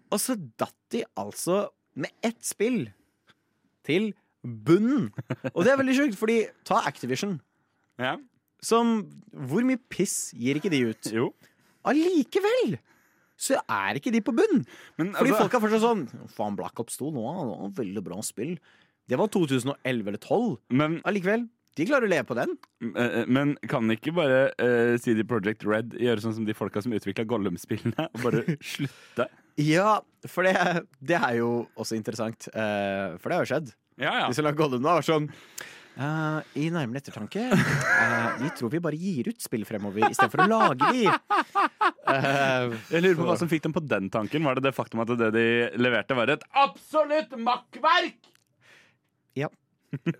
Og så datt de altså med ett spill til bunnen. Og det er veldig sjukt, fordi ta Activision. ja. Som Hvor mye piss gir ikke de ut? Jo. Allikevel så er ikke de på bunn. Men Fordi altså, folk er fortsatt sånn Faen, Black Ops 2 nå, det var veldig bra spill. Det var 2011 eller 2012. men, Allikevel. De klarer å leve på den. eh, men kan ikke bare uh, CD Project Red gjøre sånn som de folka som utvikla Gollum-spillene, og bare slutte? Ja, for det, det er jo også interessant. Uh, for det har jo skjedd. Ja, ja. De som lagde Gollum nå, var sånn Uh, I nærmere ettertanke uh, Vi tror vi bare gir ut spill fremover istedenfor å lage de. Uh, Jeg lurer på hva som fikk dem på den tanken. Var det det faktum at det de leverte, var et absolutt makkverk? Ja.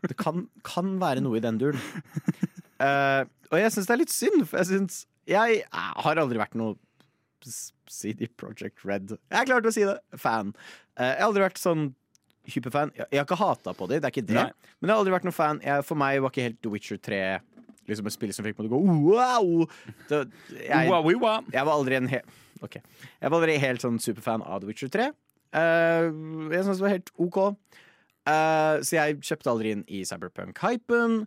Det kan, kan være noe i den duren. Eh, og jeg syns det er litt synd, for jeg syns Jeg har aldri vært noe CD Project Red. Jeg er klar til å si det. Fan. Eh, jeg har aldri vært sånn hyperfan. Jeg, jeg har ikke hata på det, det er ikke det. Nei. Men jeg har aldri vært noen fan. Jeg, for meg var ikke helt The Witcher 3 liksom et spill som fikk meg til å gå wow! Det, jeg, Wow-wow. jeg var aldri en helt Ok. Jeg var aldri helt sånn superfan av The Witcher 3. Uh, jeg syntes det var helt OK. Uh, så jeg kjøpte aldri inn i Cyberpunk-hypen.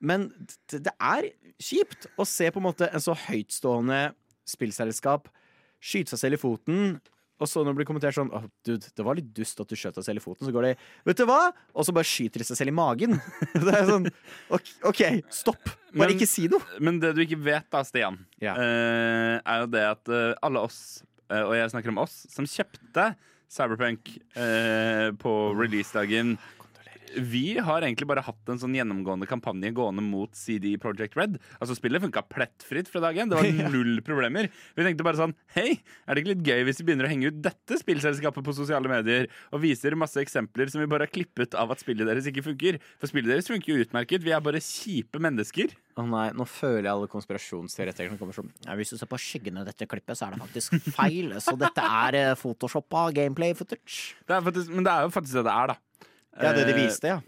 Men det, det er kjipt å se på en måte en så høytstående spillselskap skyte seg selv i foten. Og så når det blir kommentert sånn oh, dude, det var litt dust at du skjøt deg selv i foten. Så går de Vet du hva? Og så bare skyter de seg selv i magen. Det er sånn OK, okay stopp. Bare Men- ikke si noe. Men det du ikke vet da, Stian, Ja. uh, er jo det at uh, alle oss, uh, og jeg snakker om oss, som kjøpte Cyberpunk på releasedagen vi har egentlig bare hatt en sånn gjennomgående kampanje gående mot CD Project Red. Altså Spillet funka plettfritt fra dag én. Det var null problemer. Vi tenkte bare sånn Hei, er det ikke litt gøy hvis vi begynner å henge ut dette spillselskapet på sosiale medier og viser masse eksempler som vi bare har klippet av at spillet deres ikke funker? For spillet deres funker jo utmerket. Vi er bare kjipe mennesker. Å nei, nå føler jeg alle konspirasjonsteoretikerne kommer som ja, Hvis du ser på skyggene i dette klippet, så er det faktisk feil. Så dette er uh, photoshoppa gameplay footage. Det faktisk, men det er jo faktisk det det er, da. Ja, det de Eh, viste, ja.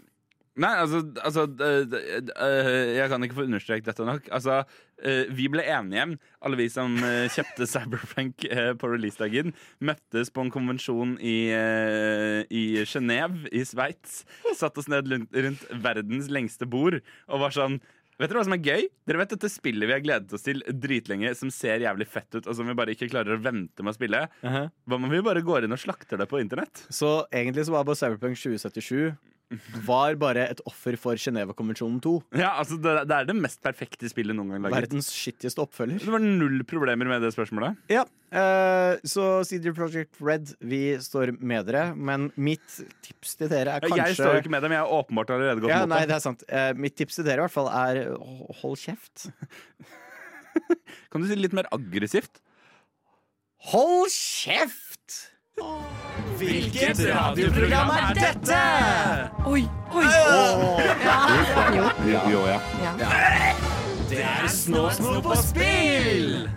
Nei, altså, altså øh, Jeg kan ikke få understreket dette nok. Altså, øh, vi ble enige, alle vi som kjøpte Cyberpunk øh, på releasedagen. Møttes på en konvensjon i, i Genéve i Sveits. Satt oss ned rundt verdens lengste bord og var sånn Vet dere hva som er gøy? Dere vet dette spillet vi har gledet oss til dritlenge, som ser jævlig fett ut, og som vi bare ikke klarer å vente med å spille? Hva om vi bare går inn og slakter det på internett? Så egentlig så var bare Cyberpunk 2077 var bare et offer for Genévekonvensjonen 2. Ja, altså, det, det er det mest perfekte spillet noen gang laget. Verdens skittigste oppfølger. Det var null problemer med det spørsmålet. Ja, eh, så CD Project Red, vi står med dere, men mitt tips til dere er kanskje Jeg står ikke med dem, jeg har åpenbart allerede gått ja, mot nei, det. det er sant. Eh, mitt tips til dere i hvert fall er hold kjeft. Kan du si det litt mer aggressivt? Hold kjeft! Hvilket radioprogram er dette? Oi, oi! Jo, ja. Det er Snåsno på spill!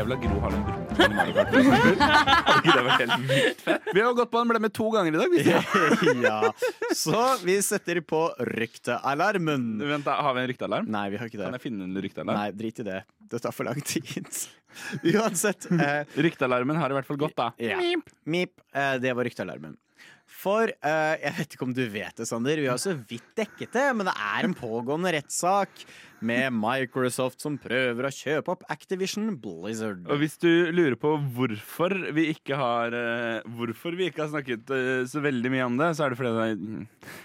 Jævla Gro Harlem Brundtland Mario Kart. Hadde ikke det vært helt vilt fett? Vi har gått på en blemme to ganger i dag. Vi. ja. Så vi setter på ryktealarmen. Vent, da, Har vi en ryktealarm? Nei, vi har ikke det. Kan jeg finne en ryktealarm? Nei, drit i det. Det tar for lang tid. Uansett. Eh, Ryktealarmen har i hvert fall gått, da. ja. Mip. Eh, det var ryktealarmen. For eh, jeg vet ikke om du vet det, Sander, vi har så vidt dekket det, men det er en pågående rettssak med Microsoft som prøver å kjøpe opp Activision Blizzard. Og hvis du lurer på hvorfor vi ikke har eh, Hvorfor vi ikke har snakket eh, så veldig mye om det, så er det fordi det er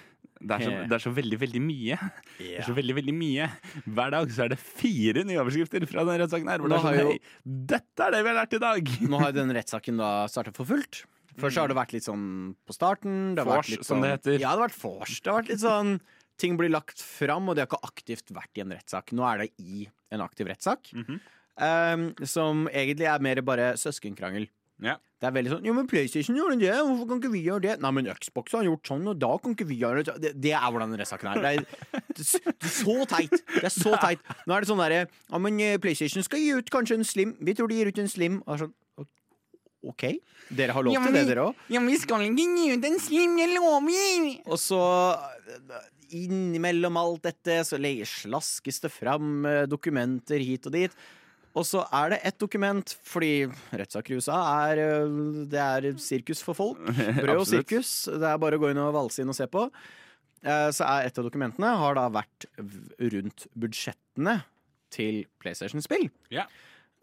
det er, så, det er så veldig, veldig mye. Det er så veldig, veldig mye. Hver dag så er det fire nye overskrifter fra denne rettssaken her. Hvor det er sånn, jo- hei, dette er det vi har lært i dag! Nå har jo den rettssaken da startet for fullt. Først har det vært litt sånn på starten. Det har vært litt sånn, som sånn, det heter. Ja, det har vært vors. Det har vært litt sånn Ting blir lagt fram, og de har ikke aktivt vært i en rettssak. Nå er det i en aktiv rettssak. Mhm. um, som egentlig er mer bare søskenkrangel. Ja. Det er veldig sånn Jo, men PlayStation gjorde det, hvorfor kan ikke vi gjøre det? Nei, men Xbox har gjort sånn, og da kan ikke vi gjøre det. Det, det er hvordan rettssaken er. Det er, det, er, det er så teit. Det er så teit. Nå er det sånn derre Ja, men eh, PlayStation skal gi ut kanskje en Slim. Vi tror de gir ut en Slim. Og sånn, OK. Dere har lov Ja, til det, vi- dere òg. Ja, men vi skal ikke gi ut en slim, jeg lover! Og så innimellom alt dette så slaskes det fram eh, dokumenter hit og dit. Og så er det ett dokument, fordi rettssaker i USA er eh, Det er sirkus for folk. Brød og sirkus. Det er bare å gå inn og valse inn og se på. Eh, Så er et av dokumentene har da vært rundt budsjettene til PlayStation-spill. Ja.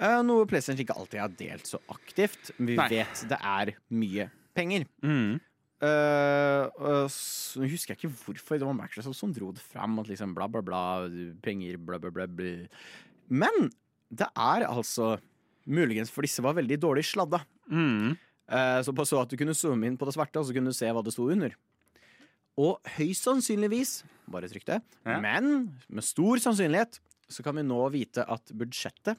Eh, Noe PlayStation ikke alltid har delt så aktivt. Vi Nei. vet det er mye penger. Mm. Uh, så husker jeg ikke hvorfor det var Microsoft som dro det fram. At liksom bla, bla, bla, penger, bla, bla, bla, bla. Men det er altså Muligens for disse var veldig dårlig sladda. Mm. Uh, så på så at du kunne zoome inn på det svarte, og så kunne du se hva det sto under. Og høyst sannsynligvis, bare trykk det, Ja. men med stor sannsynlighet så kan vi nå vite at budsjettet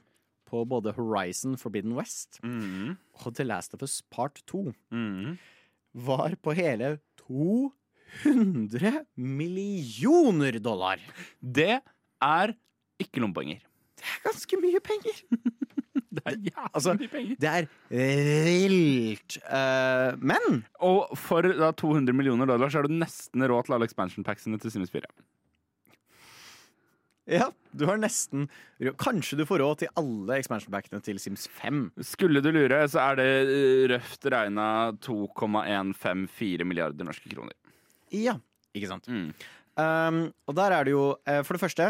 på både Horizon Forbidden West Mm. og The Last of Us Part 2 Mm. Var på hele 200 millioner dollar. Det er ikke lommepenger. Det er ganske mye penger. Det er jævlig Altså, mye penger. Det er vilt. Uh, men Og for da 200 millioner dollar så er du nesten råd til alle expansion packsene til Sims 4. ja, du har nesten Kanskje du får råd til alle expansion packene til Sims 5. Skulle du lure, så er det eh, røft regna 2,154 milliarder norske kroner. Ja, ikke sant. Mm. Um, og der er det jo eh, For det første,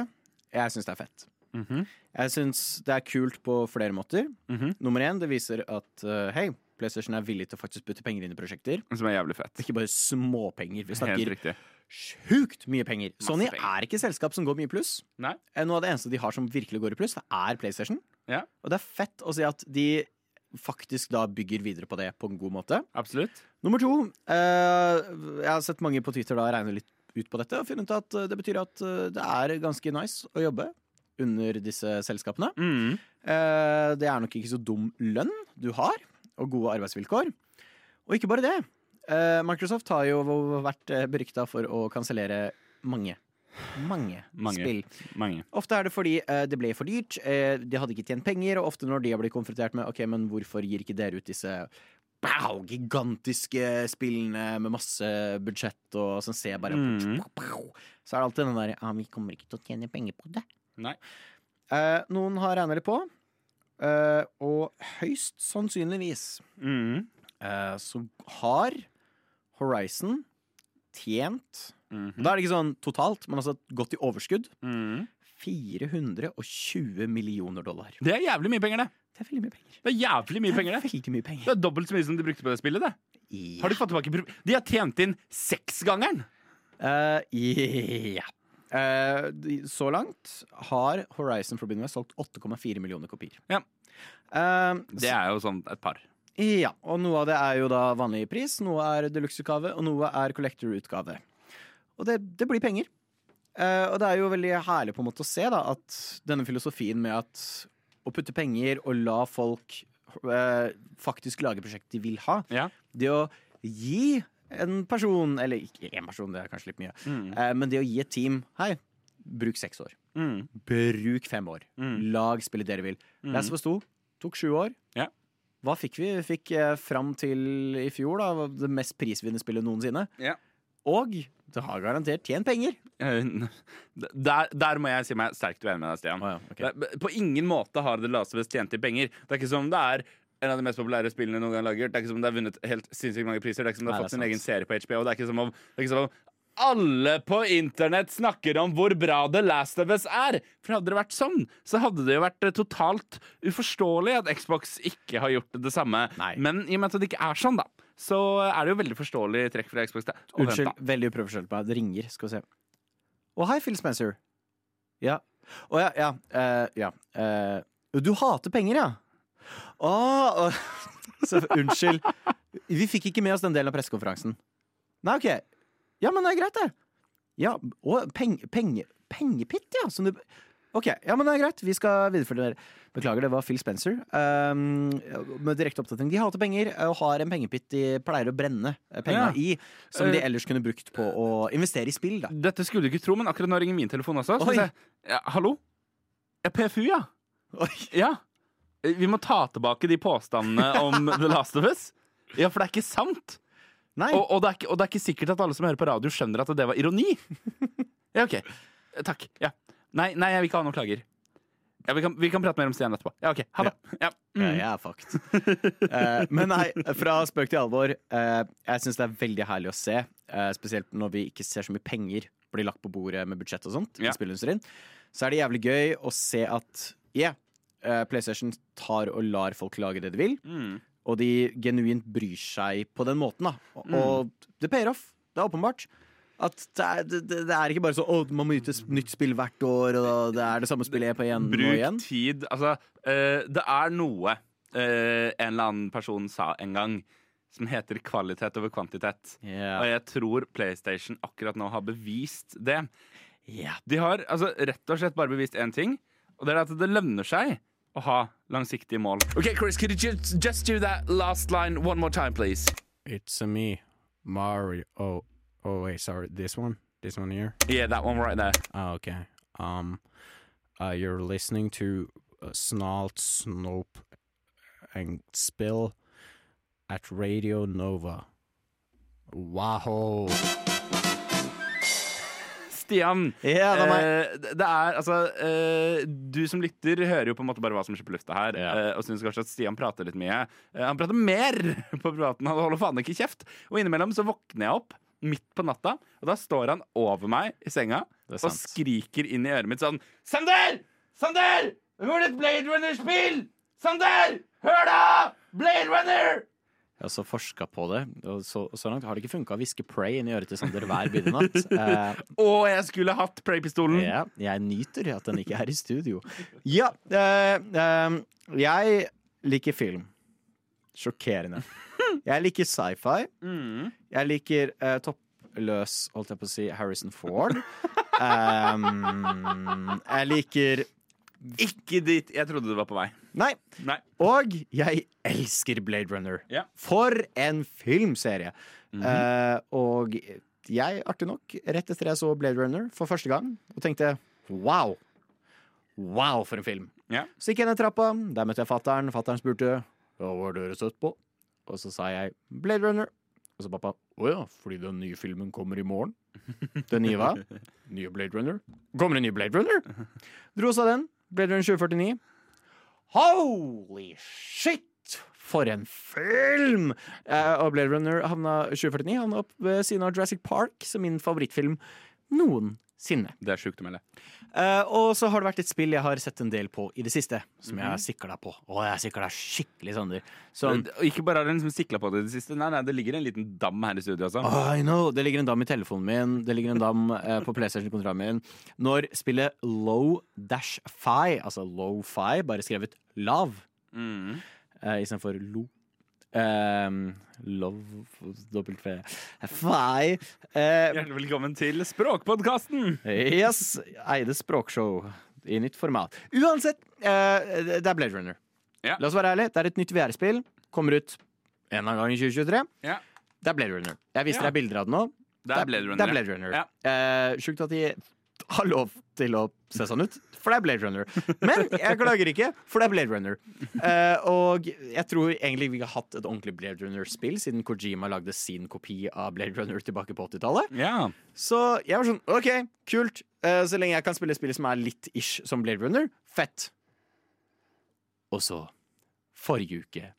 jeg syns det er fett. Mhm. Jeg syns det er kult på flere måter. Mhm. Nummer én, det viser at uh, hei, PlayStation er villig til å faktisk putte penger inn i prosjekter. Som er jævlig fett. Ikke bare småpenger. Vi Helt snakker riktig. Sjukt mye penger. Sony penger. er ikke et selskap som går mye pluss. Nei. Eh, Noe av det eneste de har som virkelig går i pluss, det er PlayStation. Ja. Og det er fett å si at de faktisk da bygger videre på det på en god måte. Absolutt. Nummer to. eh, jeg har sett mange på Twitter da regne litt ut på dette og funnet ut at eh, det betyr at eh, det er ganske nice å jobbe under disse selskapene. Mm. Eh, det er nok ikke så dum lønn du har, og gode arbeidsvilkår. Og ikke bare det. Eh, Microsoft har jo vært uh, berykta for å kansellere mange, mange, Mange. spill. Mange. Ofte er det fordi eh, det ble for dyrt, eh, de hadde ikke tjent penger, og ofte når de har blitt konfrontert med Ok, men hvorfor gir ikke dere ut disse pow, gigantiske spillene med masse budsjett og som ser bare mm. Så er det alltid den der Ja, vi kommer ikke til å tjene penger på det. Eh, noen har regna litt på, eh, og høyst sannsynligvis Mm. eh, så har Horizon tjent Mhm. Da er det ikke sånn totalt, men altså gått i overskudd. Mm. 420 millioner dollar. Det er jævlig mye penger, det. Det er veldig mye penger. Det er jævlig mye penger, det. Veldig mye penger. Det er dobbelt så mye som de brukte på det spillet, det. Har de fått tilbake De har tjent inn seksgangeren! Eh, ja. Eh, de- så langt har Horizon Forbindelse solgt 8,4 millioner kopier. Ja. Uh, Det er jo sånn et par. Ja, og noe av det er jo da vanlig pris, noe er deluxe-utgave, og noe er collector-utgave. Og det, det blir penger. Eh, og det er jo veldig herlig på en måte å se da at denne filosofien med at å putte penger og la folk eh, faktisk lage prosjekt de vil ha, Ja. det å gi en person, eller ikke én person, det er kanskje litt mye, Mm. eh, men det å gi et team Hei, bruk seks år. Mm. Bruk fem år. Mm. Lag spillet dere vil. Mm. Of Us 2 tok sju år. Ja. Hva fikk vi? Vi fikk eh, fram til i fjor da, det mest prisvinnende spillet noensinne. Ja. Og det har garantert tjent penger. Eh, Der, der må jeg si meg sterkt uenig med deg, Stian. Å ja, ok. Det er- På ingen måte har The Last of Us tjent inn penger. Det er ikke som det er en av de mest populære spillene noen gang laget. Det er ikke som det har vunnet helt sinnssykt mange priser. Det er ikke som det har Nei, fått det sin er egen serie på HBO. Det er ikke som om, det er ikke som om alle på internett snakker om hvor bra The Last of Us er. For hadde det vært sånn, så hadde det jo vært eh, totalt uforståelig at Xbox ikke har gjort det samme. Nei. Men i og med at det ikke er sånn, da, så er det jo veldig forståelig trekk fra Xbox. Da. Unnskyld, vent, da. veldig uprofesjonelt på meg. Det ringer. Skal vi se. Å, hei, Phil Spencer. Ja. Å ja, ja. Uh, ja. Uh, du hater penger, ja? Å, så, unnskyld. Vi fikk ikke med oss den delen av pressekonferansen. Nei, OK. Ja, men det er greit, det. Ja, og penge, penge, pengepitt, ja. Som du OK, ja, men det er greit. Vi skal videreføre det. Beklager, det var Phil Spencer. Um, med direkte oppdatering. De hater penger og har en pengepitt de pleier å brenne penga Ja. i, som de Eh, ellers kunne brukt på å investere i spill, da. Dette skulle du ikke tro, men akkurat nå ringer min telefon også. Så jeg, ja, hallo? Ja, PFU, ja. Oi. Ja. Vi må ta tilbake de påstandene om The Last of Us. Ja, for det er ikke sant. Nei. Og, og, det er ikke, og det er ikke sikkert at alle som hører på radio, skjønner at det var ironi. Ja, OK. Takk. Ja. Nei, nei, jeg vil ikke ha noen klager. Ja, vi, kan, vi kan prate mer om Stian etterpå. Ja, OK. Ha det. Ja. Ja, Mm. jeg er fucked. Eh, men nei, fra spøk til alvor. eh, jeg syns det er veldig herlig å se, eh, spesielt når vi ikke ser så mye penger bli lagt på bordet med budsjett og sånt Ja. i spillindustrien. Så er det jævlig gøy å se at yeah, eh, PlayStation tar og lar folk lage det de vil, Mm. Og de genuint bryr seg på den måten. da Og, mm. det payer off. Det er åpenbart. At det er, det, det er ikke bare så at man må yte nytt spill hvert år, og det er det samme spillet på igjen og igjen. Bruk tid. Altså, uh, det er noe uh, en eller annen person sa en gang, som heter kvalitet over kvantitet. Yeah. Og jeg tror PlayStation akkurat nå har bevist det. Yeah. De har altså, rett og slett bare bevist én ting, og det er at det lønner seg å ha langsiktige mål. Ok, Chris, could you just, just do that last line one more time, please? It's a me, Mario. Oh, oh wait, sorry. This one, this one here. Yeah, that one right there. Oh, okay. Um, uh, you're listening to uh, Snalt, Snope, and Spill at Radio Nova. Wow. Stian, Ja, det er eh, det er altså eh, Du som lytter, hører jo på en måte bare hva som skjer på lufta her, eh, og syns kanskje at Stian prater litt mye. Eh, han prater mer på privaten, han holder faen ikke kjeft. Og innimellom så våkner jeg opp midt på natta, og da står han over meg i senga og skriker inn i øret mitt sånn Sander! Sander! Hør et Blade Runner-spill! Sander! Hør da! Blade Runner! Jeg har også forska på det, og så, så langt har det ikke funka å hviske Pray inn i øret til Sander hver midnatt. Eh, Og jeg skulle hatt Pray-pistolen. ja, jeg nyter at den ikke er i studio. Ja, eh, eh, jeg liker film. Sjokkerende. Jeg liker sci-fi. Mm. Jeg liker eh, toppløs, holdt jeg på å si, Harrison Ford. Um, jeg liker Ikke dit jeg trodde du var på vei. Nei. Nei. Og jeg elsker Blade Runner. Ja. For en filmserie! Eh, og jeg, artig nok, rett etter jeg så Blade Runner for første gang, og tenkte wow. Wow, for en film. Ja. Så gikk jeg ned trappa, der møtte jeg fattern. Fattern spurte hva var dere søtt på. Og så sa jeg Blade Runner. Og så pappa å ja, fordi den nye filmen kommer i morgen. Den nye hva? Nye Blade Runner. Kommer en ny Blade Runner? Dro oss av den. Blade Runner 2049. Holy shit! For en film! Eh, og Blade Runner havna 2049 havna opp ved siden av Jurassic Park som min favorittfilm noensinne. Det er sjukt å melde. Eh, og så har det vært et spill jeg har sett en del på i det siste, som jeg har sikla på. Og jeg sikla skikkelig, Sander. Sånn Og ikke bare har den liksom sikla på det i det siste, nei, nei, det ligger en liten dam her i studio også. I know, Det ligger en dam i telefonen min, det ligger en dam eh, på PlayStation-kontrollen min. Når spillet Low Dash Fi, altså Low Fi, bare skrevet lav Mm. uh, istedenfor lo. Um, love W. Eh, Hjertelig velkommen til Språkpodkasten! yes, Eide språkshow i nytt format. Uansett, uh, det er Blade Runner. Ja. La oss være ærlige, det er et nytt VR-spill. Kommer ut en eller annen gang i 2023. Ja. Det er Blade Runner. Jeg viser Ja. deg bilder av det nå. Det er Blade Runner. Det er Blade Runner. Ja. Uh, Sjukt at de har lov til å se sånn ut, for det er Blade Runner. Men jeg klager ikke, for det er Blade Runner. Uh, og jeg tror egentlig vi har hatt et ordentlig Blade Runner-spill siden Kojima lagde sin kopi av Blade Runner tilbake på 80-tallet. Yeah. Så jeg var sånn OK, kult. Uh, så lenge jeg kan spille spill som er litt ish som Blade Runner, fett. Og så, forrige uke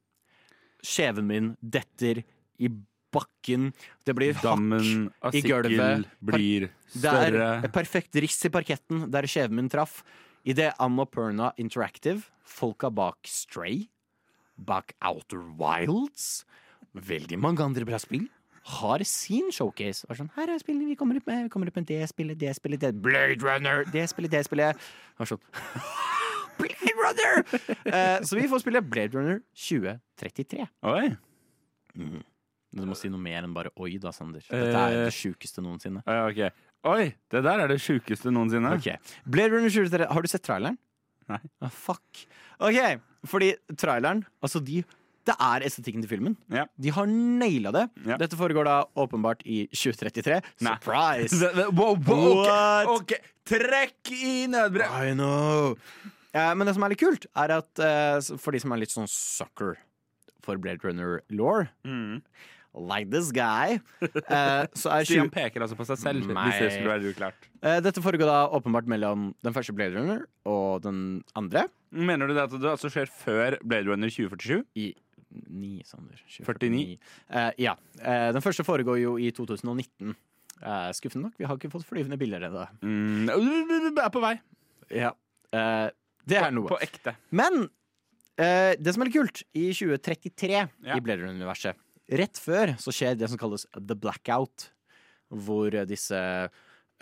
Skjeven min detter i bakken. Det blir hakk Dammen av i gulvet. blir Det er perfekt riss i parketten der skjeven min traff. Idet Annapurna Interactive, folka bak Stray, bak Outer Wilds, veldig mange andre bra spill, har sin showcase. Var sånn, her er spillene vi kommer opp med. Vi kommer opp med det spillet, det spillet, det Blade Runner, det spillet, det spillet. Var sånn, Blade Runner! uh, så vi får spille Blade Runner 2033. Oi. Du må si noe mer enn bare oi, da, Sander. Dette er Eh. det sjukeste noensinne. Uh, ok. Oi, det der er det sjukeste noensinne. Ok, Blade Runner 2033, Har du sett traileren? Nei. Ah, fuck. OK, fordi traileren Altså, de det er estetikken til filmen. Ja. De har naila det. Ja. Dette foregår da åpenbart i 2033. Nei. Surprise! Wow, wow, What? ok. Trekk i nødbrev! I know. Eh, men det som er litt kult, er at eh, for de som er litt sånn sucker for Blade Runner-law, Mm. Like this guy, Uh, så er Stian 20, peker altså på seg selv, hvis det uklart. eh, Dette foregår da åpenbart mellom den første Blade Runner og den andre. Mener du det at det altså skjer før Blade Runner 2047? I 9, Sander. 49? Uh, ja. Eh, den første foregår jo i 2019. Eh, skuffende nok, vi har ikke fått flyvende bilder ennå. Mm, er på vei. Ja. Eh, det er noe. På ekte. Men eh, det som er litt kult, i 2033 Ja. i Blade Runner-universet Rett før så skjer det som kalles The Blackout, hvor disse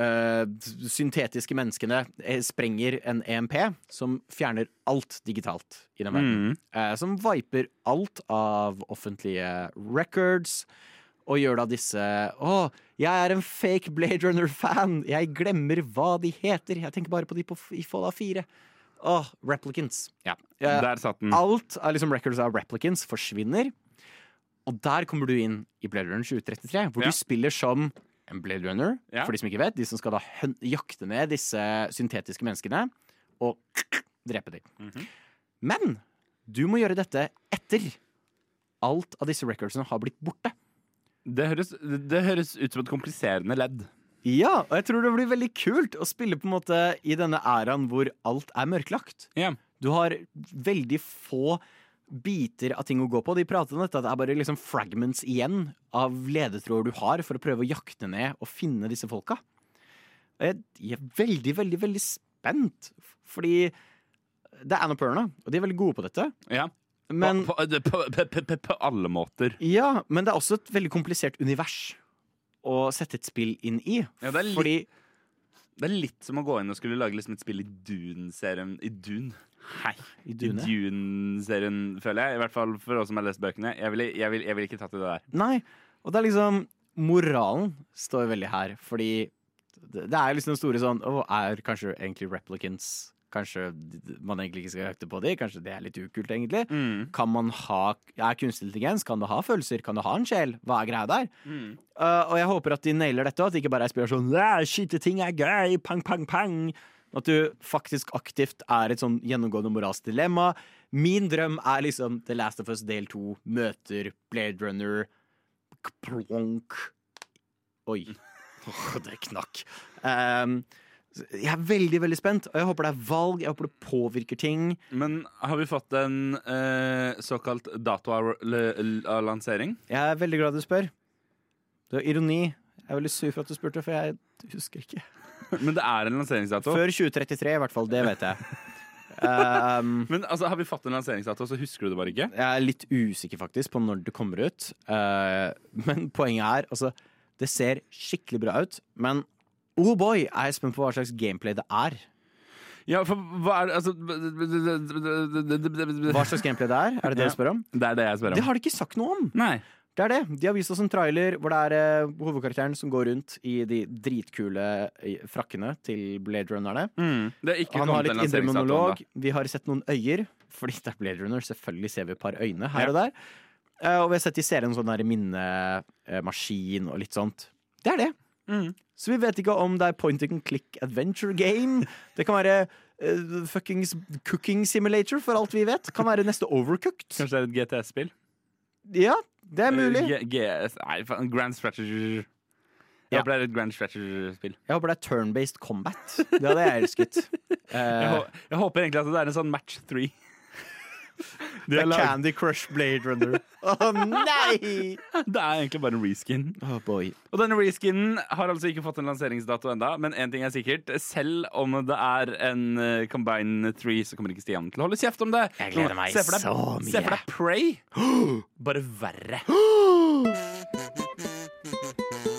Uh, syntetiske menneskene eh, sprenger en EMP som fjerner alt digitalt i den verden. Mm. Uh, som viper alt av offentlige records. Og gjør da disse Å, jeg er en fake Blade Runner-fan! Jeg glemmer hva de heter! Jeg tenker bare på de på, i Fallout 4. Å, replicants. Ja. Uh, Der satt den. alt av liksom records av replicants forsvinner. Og der kommer du inn i Blade Runner 2033, hvor Ja. du spiller som en Blade Runner. Ja. For de som ikke vet, de som skal da jakte ned disse syntetiske menneskene og drepe dem. Mhm. Men du må gjøre dette etter alt av disse recordsene har blitt borte. Det høres, det høres ut som et kompliserende ledd. Ja, og jeg tror det blir veldig kult å spille på en måte i denne æraen hvor alt er mørklagt. Yeah. Du har veldig få biter av ting å gå på. De prater om dette at det er bare liksom fragments igjen av ledetråder du har for å prøve å jakte ned og finne disse folka. Jeg jeg er veldig, veldig, veldig spent, fordi det er Annapurna, og de er veldig gode på dette. Ja. Men, på, på, på, på, alle måter. ja, men det er også et veldig komplisert univers å sette et spill inn i. Ja, det er litt- Fordi Det er litt som å gå inn og skulle lage liksom et spill i Dune-serien I Dune? Hei. I I Dune? Dune-serien, føler jeg. I hvert fall for oss som har lest bøkene. Jeg ville vil, vil ikke tatt i det der. Nei, og det er liksom Moralen står veldig her, fordi det det er liksom den store sånn Å, er kanskje egentlig replicants Kanskje man egentlig ikke skal jakte på dem? Kanskje det er litt ukult, egentlig? Mm. Kan man ha Er kunstig intelligens? Kan det ha følelser? Kan det ha en sjel? Hva er greia der? Mm. Uh, og jeg håper at de nailer dette, at det ikke bare er spiller sånn ting Skyteting er gøy! Pang, pang, pang! At du faktisk aktivt er et sånn gjennomgående moralsk dilemma. Min drøm er liksom The Last of Us del 2 møter Blade Runner Plonk. Oi. Oh, det knakk. Um, jeg er veldig veldig spent, og jeg håper det er valg. Jeg håper det påvirker ting. Men har vi fått en eh, såkalt dato av lansering? Jeg er veldig glad du spør. Det var ironi. Jeg er veldig sur for at du spurte, for jeg husker ikke. Men det er en lanseringsdato. Før 2033, i hvert fall. Det vet jeg. Um, Men altså, Har vi fått en lanseringsdato, så husker du det bare ikke? jeg er litt usikker faktisk på når det kommer ut. Uh, men poenget er altså Det ser skikkelig bra ut, men oh boy, er jeg spent på hva slags gameplay det er. Ja, for hva er det altså Hva slags gameplay det er? Er det det du spør om? Det er det jeg spør om. Det har de ikke sagt noe om. Nei. Det er det. De har vist oss en trailer hvor det er uh, hovedkarakteren som går rundt i de dritkule eh, frakkene til Blade Runnerne. Mm. Er Han har litt indre monolog. Vi har sett noen øyer, fordi det er Blade Runner. Selvfølgelig ser vi et par øyne her Ja. og der. Uh, og vi har sett i serien sånn der minnemaskin og litt sånt. Det er det. Mm. Så vi vet ikke om det er point and click adventure game. Det kan være uh, fuckings cooking simulator, for alt vi vet. Kan være neste Overcooked. Kanskje det er et GTS-spill? Ja, det er mulig. Uh, GS Nei, Grand Strategy Jeg håper det er et Grand Strategy-spill. Jeg håper det er turn-based combat. Det hadde jeg elsket. Jeg, håper, jeg håper egentlig at det er en sånn match three. Det er lag- Candy Crush Blade Runner. Å nei! Det er egentlig bare en reskin. Oh boy. Og denne reskinen har altså ikke fått en lanseringsdato enda men én ting er sikkert. Selv om det er en uh, Combine 3, så kommer ikke Stian til å holde kjeft om det. Jeg gleder meg deg, så mye. Se for deg Prey. Bare verre.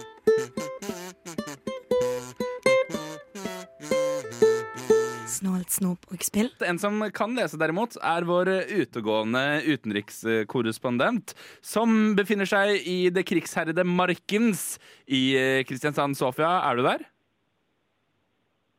Snålt snop. En som kan lese, derimot, er vår utegående utenrikskorrespondent, som befinner seg i det krigsherrede Markens i eh, Kristiansand. Sofia, er du der?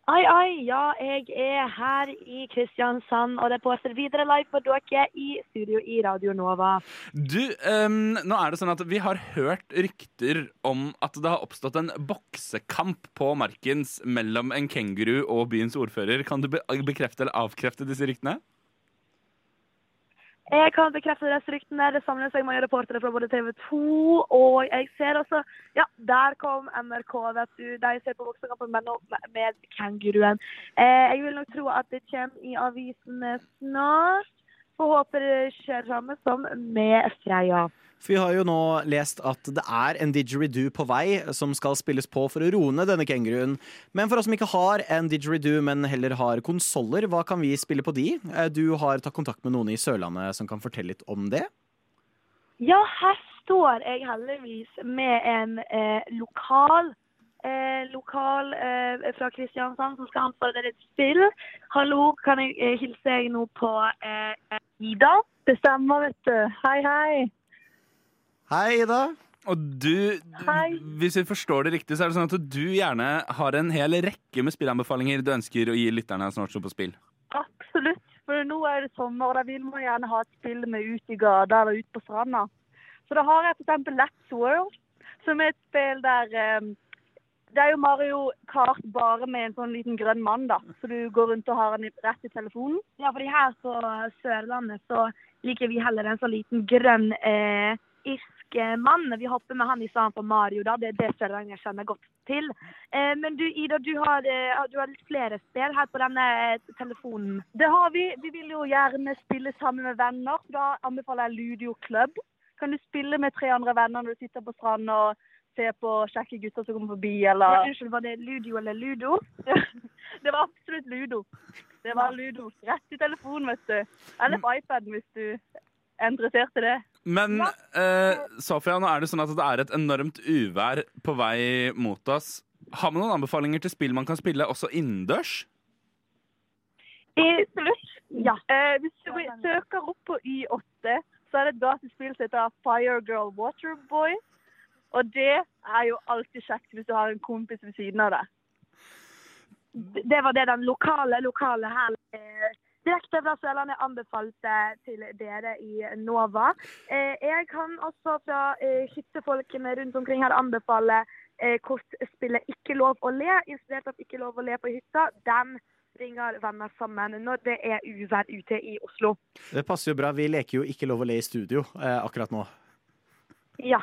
Ai, ai, ja, jeg er her i Kristiansand, og det påstår videre live for dere i studio i Radio Nova. Du, um, nå er det sånn at Vi har hørt rykter om at det har oppstått en boksekamp på Markens mellom en kenguru og byens ordfører. Kan du be bekrefte eller avkrefte disse ryktene? Jeg kan bekrefte disse ryktene. Det samler seg mange reportere fra både TV 2 og jeg ser også Ja, der kom NRK, vet du. De ser på Voksekampen, men nå med kenguruen. Eh, jeg vil nok tro at det kommer i avisene snart. Får håpe det skjer samme som med Freia. For vi har jo nå lest at det er en didgeridoo på vei som skal spilles på for å roe ned denne kenguruen. Men for oss som ikke har en didgeridoo, men heller har konsoller, hva kan vi spille på de? Eh, Du har tatt kontakt med noen i Sørlandet som kan fortelle litt om det? Ja, her står jeg heldigvis med en eh, lokal eh, lokal eh, fra Kristiansand som skal anbefale dere et spill. Hallo, kan jeg eh, hilse deg nå på eh, Ida? Det stemmer, vet du. Hei, hei. Hei, Ida. Og du, Hei. hvis vi forstår det riktig, så er det sånn at du gjerne har en hel rekke med spillanbefalinger du ønsker å gi lytterne som står på spill. Absolutt. For nå er det sommer, og da vil man gjerne ha et spill med ut i gata eller ut på stranda. Så da har jeg f.eks. Let's World, som er et spill der eh, Det er jo Mario Kart bare med en sånn liten grønn mann, da. Så du går rundt og har den rett i telefonen. Ja, fordi her på Sørlandet så liker vi heller en sånn liten grønn eh, irsk mann. Vi hopper med han i stedet for Mario, da. Det er det Sørlandet kjenner godt til. Eh, men du Ida, du har, eh, du har litt flere spill her på denne eh, telefonen. Det har vi. Vi vil jo gjerne spille sammen med venner. Da anbefaler jeg Ludio Club. Kan du spille med tre andre venner når du sitter på stranden og ser på kjekke gutter som kommer forbi, Ja, eller unnskyld, var det Ludio eller Ludo? Det var absolutt Ludo. Det var Ludo. Rett i telefonen, vet du. Eller på iPaden hvis du er interessert i det. Men eh, Sofia, nå er det sånn at det er et enormt uvær på vei mot oss. Har vi noen anbefalinger til spill man kan spille også innendørs? Absolutt. Ja. Eh, hvis du søker opp på Y8, så er det et gratis spill som heter Firegirl Waterboy. Og det er jo alltid kjekt hvis du har en kompis ved siden av deg. Det var det den lokale, lokale her eh, direkte fra Sørlandet anbefalte til dere i Nova. Eh, jeg kan også fra eh, hyttefolkene rundt omkring her anbefale kortspillet Ikke lov å le, inspirert av Ikke lov å le på hytta. Den bringer venner sammen når det er uvær ute i Oslo. Det passer jo bra. Vi leker jo ikke lov å le i studio akkurat nå. Ja.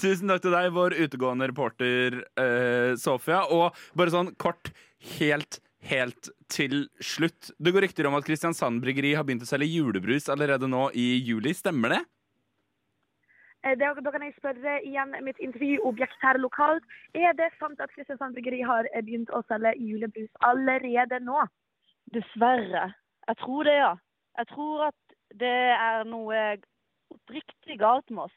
Tusen takk til deg, vår utegående reporter eh, Sofia. Og bare sånn kort, helt, helt til slutt. Det går rykter om at Kristiansand Bryggeri har begynt å selge julebrus allerede nå i juli. Stemmer det? Eh, Da, da kan jeg spørre igjen mitt intervjuobjekt her lokalt. Er det sant at Kristiansand Bryggeri har eh, begynt å selge julebrus allerede nå? Dessverre. Jeg tror det, ja. Jeg tror at det er noe oppriktig galt med oss.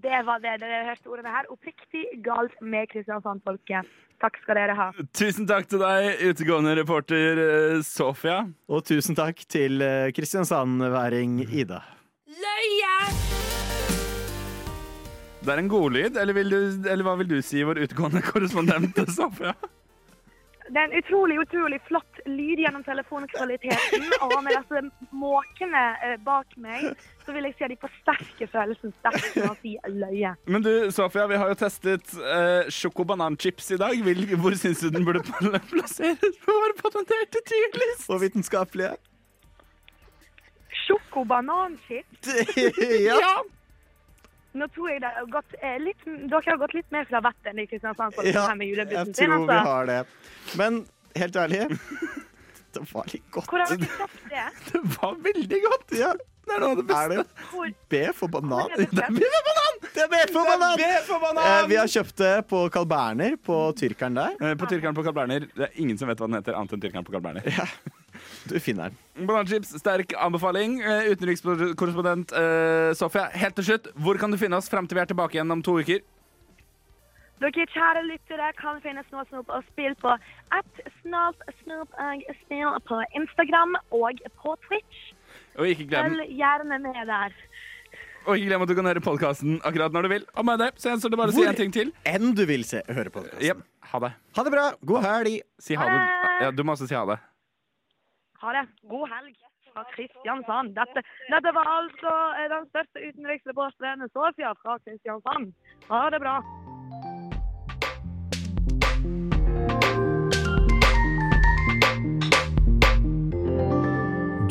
Det var det dere hørte ordene her. Oppriktig galt med Kristiansand-folket. Takk skal dere ha. Tusen takk til deg, utegående reporter eh, Sofia. Og tusen takk til kristiansandværing Kristiansand-væring Ida. Løye! Det er en godlyd, eller, eller hva vil du si, vår utegående korrespondent Sofia? Det er en utrolig, utrolig flott lyd gjennom telefonkvaliteten. Og med disse måkene eh, bak meg, så vil jeg si at de forsterker følelsen sterkt når si løye. Men du, Sofia, vi har jo testet uh, sjokobananchips i dag. Vil, hvor syns du den burde plasseres på vår patenterte tyrlist? Og vitenskapelige. Sjokobananchips. ja. Nå tror jeg det har gått eh, litt Dere har gått litt mer fra vettet enn i Kristiansand. for ja, det her med jeg tror sin, vi altså. har det. Men helt ærlig Det var litt godt. Hvor har dere kjøpt det? Det var veldig godt. Ja. Det er noe av det beste. det Hvor, B for banan? er det Det er? B for banan! Det er B for banan! B for banan! Eh, vi har kjøpt det på Carl Berner, på tyrkeren der. Eh, På Tyrkeren på Carl Berner. Det er ingen som vet hva den heter, annet enn Tyrkeren på Carl Berner. Du finner den. Bananchips, sterk anbefaling. Eh, Utenrikskorrespondent eh, Sofia, helt til slutt, hvor kan du finne oss fram til vi er tilbake igjen om to uker? Dere kjære lyttere kan finne Snåsnop Snop og spill på at Snålt Snop og spill på Instagram og på Twitch. Og ikke glem, Følg gjerne med der. og ikke glem at du kan høre podkasten akkurat når du vil. Og med det så gjenstår det bare å si en ting til. enn du vil se, høre podkasten. Yep. Ha det. Ha det bra. God helg. Si ha det. Ja, du må også si ha det. Ha det. God helg fra Kristiansand. Dette, dette var altså den største utenriksreporteren Sofia fra Kristiansand. Ha det bra.